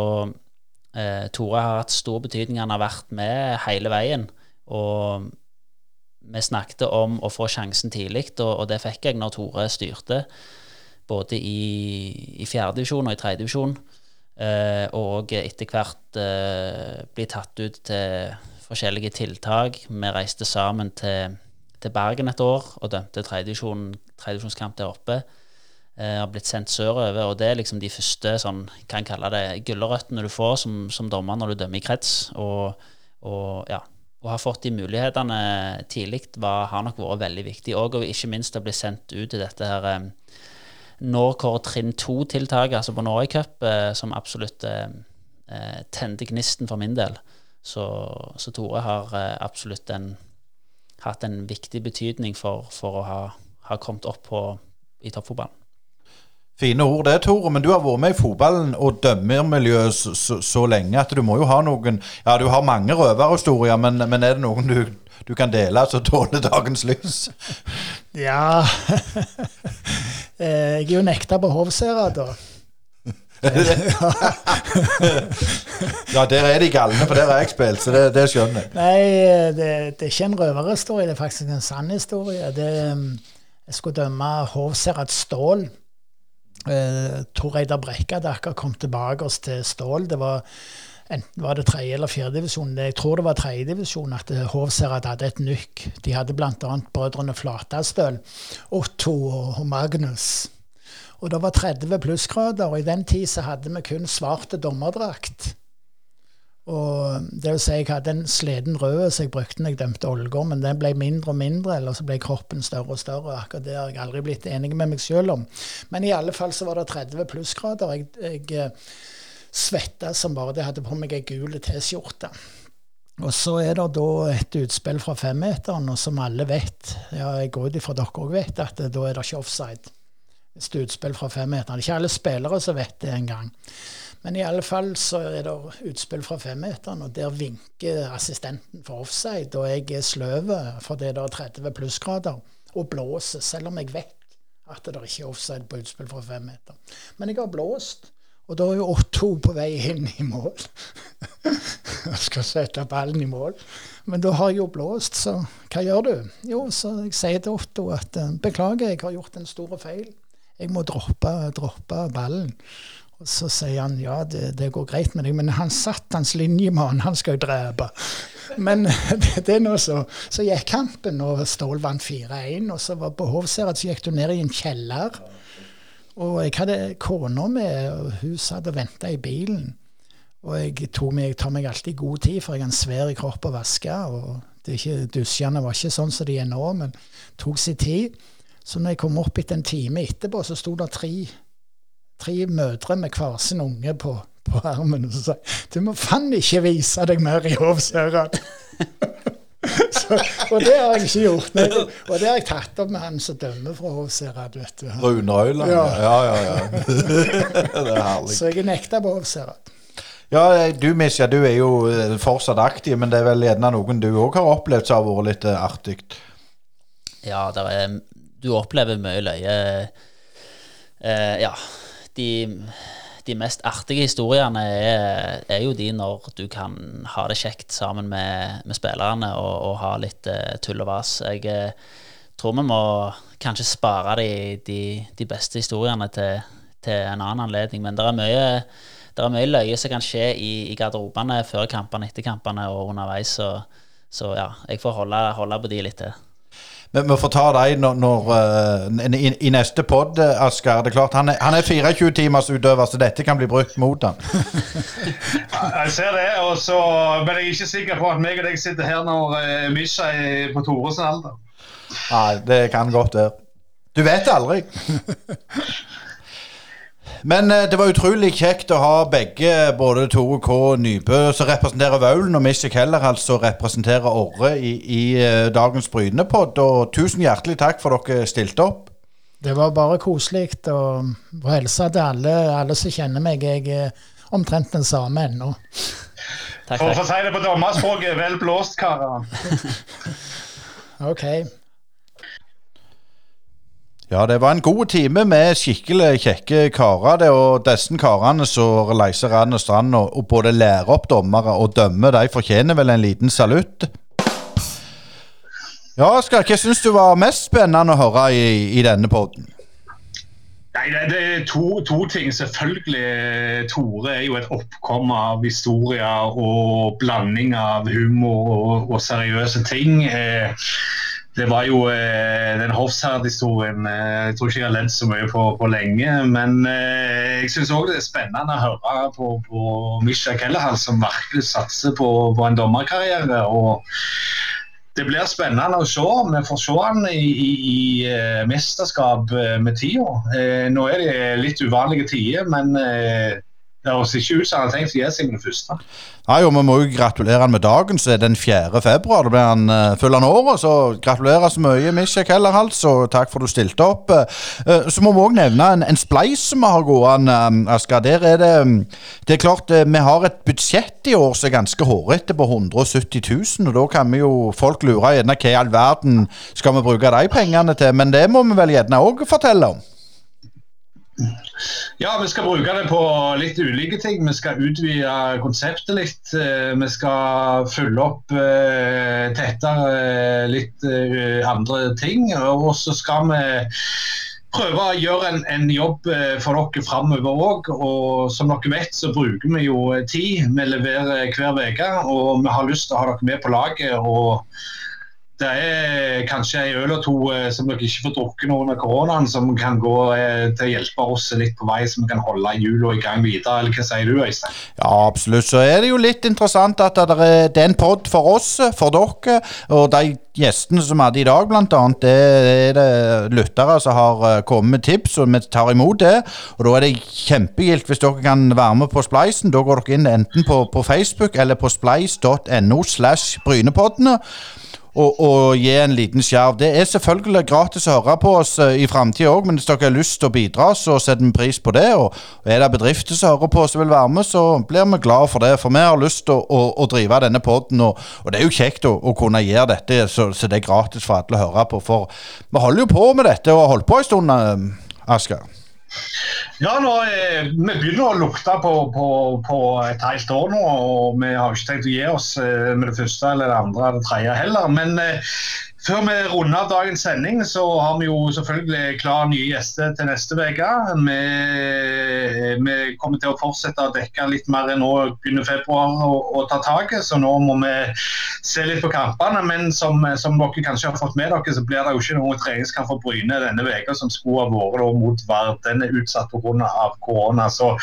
eh, Tore har hatt stor betydning. Han har vært med hele veien. Og vi snakket om å få sjansen tidlig, og, og, det fikk jeg når Tore styrte. Både i, i fjerdedivisjon og i tredjedivisjon. Eh, og etter hvert eh, bli tatt ut til forskjellige tiltak. Vi reiste sammen til, til Bergen et år og dømte tredjedivisjonskamp der oppe. Eh, har blitt sendt sørover, og det er liksom de første sånn, kan kalle det gulrøttene du får som, som dommer når du dømmer i krets. Og, og ja, å ha fått de mulighetene tidlig har nok vært veldig viktig. Og, og ikke minst å bli sendt ut i dette her eh, Norcor trinn to-tiltaket, altså på Norway Cup, eh, som absolutt eh, eh, tente gnisten for min del. Så, så Tore har absolutt en, hatt en viktig betydning for, for å ha, ha kommet opp på, i toppfotballen. Fine ord det, Tore, men du har vært med i fotballen og dømmermiljøet så, så, så, lenge at du må jo ha noen Ja, du har mange røverhistorier, men, men er det noen du, du kan dele som tåler dagens lys? Ja <laughs> eh, Jeg er jo nekta på Hovsera, da. ja, der er de galne, for der har jeg spilt, så det, det skjønner jeg. Nei, det, det, er ikke en røverhistorie, det er faktisk en sann historie. Det, jeg skulle dømme Hovserad Stål eh, Tor Eidar Brekka hadde akkurat kommet tilbake oss til Stål. Det var enten var det tredje eller fjerdedivisjon. Jeg tror det var tredjedivisjon at Hovserad hadde et nykk. De hadde bl.a. brødrene Flatastøl, Otto og Magnus. Og det var 30 plussgrader, og i den tid så hadde vi kun svart dommerdrakt. Og det vil si, jeg hadde en sliten rød så jeg brukte når jeg dømte Ålgård, men den ble mindre og mindre, eller så ble kroppen større og større. Akkurat det har jeg aldri blitt enig med meg sjøl om. Men i alle fall så var det 30 plussgrader. Jeg, jeg eh, svetta som bare det. hadde på meg ei gul T-skjorte. Og så er det da et utspill fra femmeteren, og som alle vet, ja, jeg går ut ifra dere òg vet, at da er det ikke offside. Et utspill fra femmeteren. Er ikke alle spillere som vet det engang. Men i alle fall så er det utspill fra femmeteren, og der vinker assistenten for offside. Og jeg er sløv fordi det er 30 plussgrader, og blåser, selv om jeg vet at det ikke er offside på utspill fra femmeter. Men jeg har blåst, og da er jo Otto på vei inn i mål. <laughs> Jeg skal sette ballen i mål. Men da har jeg jo blåst, så hva gjør du? Jo, så jeg sier til Otto at beklager, jeg har gjort en stor feil. jeg må droppe, droppe ballen. Og så sier han ja, det, det går greit med deg, men han satt hans linjemann, han skal jo drepe. Men <laughs> det, er nå så. Så gikk kampen, og Stål vant 4-1. Og så var på Hovseret, så gikk du ned i en kjeller. Og jeg hadde kona med, og hun satt og venta i bilen. Og jeg, meg, tar meg alltid god tid, for jeg har en svær kropp å vaske. og det ikke, Dusjene var ikke sånn som de er nå, men tok sin tid. Så når jeg kom opp etter en time etterpå, så sto det tre tre mødre med hver sin unge på, på armen. Og så sa du må faen ikke vise deg mer i Hovsørat. <laughs> og det har jeg ikke gjort. Nei, og det har jeg tatt opp med han som dømmer fra Hovserad, Rune Øyland? Ja. ja, ja, ja. <laughs> det er herlig. Så jeg er nekta på Hovserad Ja, du Misja, du er jo eh, fortsatt aktiv, men det er vel gjerne noen du òg har opplevd som har vært litt eh, artig? Ja, er, du opplever mye løye. Eh, ja, de, de mest artige historiene er, er, jo de når du kan ha det kjekt sammen med, med spillerne og, og, ha litt uh, tull og vas. Jeg uh, tror vi må kanskje spare de, de, de beste historiene til, til, en annen anledning, men det er mye det er mye løye som kan skje i, i garderobene før kampene, etter kampene og underveis. Så, så ja, jeg får holde, holde på de litt til. Vi, vi får ta deg når, når uh, i, i, neste pod, uh, Asker. Det er klart, han er, han er 24 timers utøver, så dette kan bli brukt mot han. <laughs> jeg ser det, og så, men jeg er ikke sikker på at meg og deg sitter her når uh, Misha er på Toresen alder. Nei, det kan godt være. Du vet aldri. <laughs> Men eh, det var utrolig kjekt å ha begge, både Tore K. Nybø, som representerer Vaulen, og Mishik Heller, altså representerer Orre i, i uh, dagens Brynepod. Og tusen hjertelig takk for dere stilte opp. Det var bare koselig å hilse til alle, alle som kjenner meg. Jeg er omtrent den samme ennå. For å si det på dommerspråket, vel blåst, karer. <laughs> ok. Ja, det var en god time med skikkelig kjekke karer. det, Og disse karene som reiser rand og strand og, og både lærer opp dommere og dømmer, de fortjener vel en liten salutt. Ja, Oskar, hva syns du var mest spennende å høre i, i denne poden? Nei, Det er to, to, ting. Selvfølgelig, Tore er jo et oppkom av historier og blanding av humor og, og seriøse ting. Eh, det var jo eh, den Hofshard-historien eh, Jeg tror ikke jeg har ledd så mye på, på lenge. Men eh, jeg syns òg det er spennende å høre på, på Misha Kellehall, som virkelig satser på, på, en dommerkarriere. og det blir spennende å se. Vi får se han i, i, i eh, mesterskap eh, med tida. Eh, nå er det litt uvanlige tider, men det høres ikke ut som han har tenkt å gi seg det første. Nei, jo, Vi må jo gratulere han med dagen, så er den 4. februar. Da blir han uh, full av året. Så gratulerer så mye, Misha Hellerhals, og takk for at du stilte opp. Uh, så må vi òg nevne en, en spleis som vi har gående, um, Asker. Der er det um, Det er klart, uh, vi har et budsjett i år som er ganske hårete, på 170 000. Og da kan vi jo folk lure gjerne hva i all verden skal vi bruke de pengene til. Men det må vi vel gjerne òg fortelle om. Ja, vi skal bruke det på litt ulike ting. Vi skal utvide konseptet litt. Eh, vi skal følge opp uh, tettere uh, litt andre ting. Og så skal vi prøve å gjøre en, en jobb for dere framover òg. Og som dere vet, så bruker vi jo tid. Vi leverer hver uke, og vi har lyst til å ha dere med på laget. og det er kanskje en øl og to eh, som dere ikke får drukket nå under koronaen, som kan gå eh, til å hjelpe oss litt på vei, vi kan holde hjula i gang videre. Eller hva sier du, Øystein? Ja, absolutt. Så er det jo litt interessant at det er, er en pod for oss, for dere. Og de gjestene som vi hadde i dag, blant annet, det er det lyttere som har eh, kommet med tips, og vi tar imot det. Og da er det kjempegildt hvis dere kan være med på Spleisen. Da går dere inn enten på, på Facebook eller på spleis.no slash Brynepoddene og, og, gi en liten skjerv. Det er selvfølgelig gratis å høre på oss uh, i framtida òg, men hvis dere har lyst til å bidra, så setter vi pris på det. Og, og er det bedrifter som hører på som vil være med, så blir vi glad for det. For vi har lyst til å, å, å drive denne poden, og, og, det er jo kjekt å, kunne gjøre dette så, så, det er gratis for alle å høre på. For vi holder jo på med dette og har holdt på en stund, uh, Asker. Ja, nå, eh, Vi begynner å lukte på, på, på, et helt år nå. og Vi har ikke tenkt å gi oss eh, med det første, eller det andre eller det tredje heller. Men eh, Før vi runder av dagens sending, så har vi jo selvfølgelig klar nye gjester til neste uke. Vi, vi, kommer til å fortsette å dekke litt mer nå begynner februar å ta taket, så nå må vi se litt på kampene. Men som, som, dere kanskje har fått med dere, så blir det jo ikke noen treningskamp for Bryne denne uka som skulle ha vært mot Vard. Den er utsatt pga. korona. Så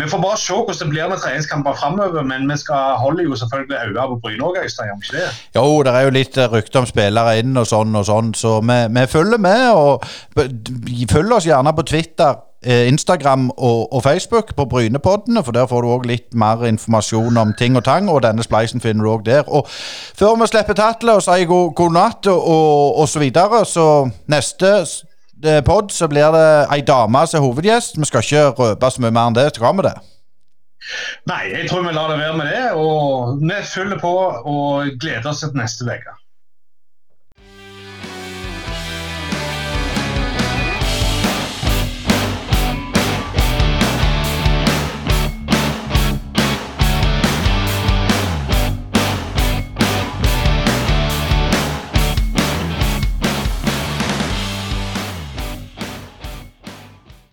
vi får bare se hvordan det blir med treningskamper framover, men vi skal holde jo selvfølgelig øynene på Bryne òg, Øystein. Jo, det er jo litt rykte om spillere inn og sånn og sånn, så vi, vi følger med. og Følg oss gjerne på Twitter. Eh, Instagram og, og, Facebook på Brynepoddene, for der får du òg litt mer informasjon om ting og tang. Og denne spleisen finner du òg der. Og Før vi slipper tatlet og sier god, god natt og, og, så videre, så neste eh, pod så blir det ei dame som er hovedgjest. Vi skal ikke røpe så mye mer enn det. Skal vi det? Nei, jeg tror vi lar det være med det. Og vi følger på og gleder oss til neste uke.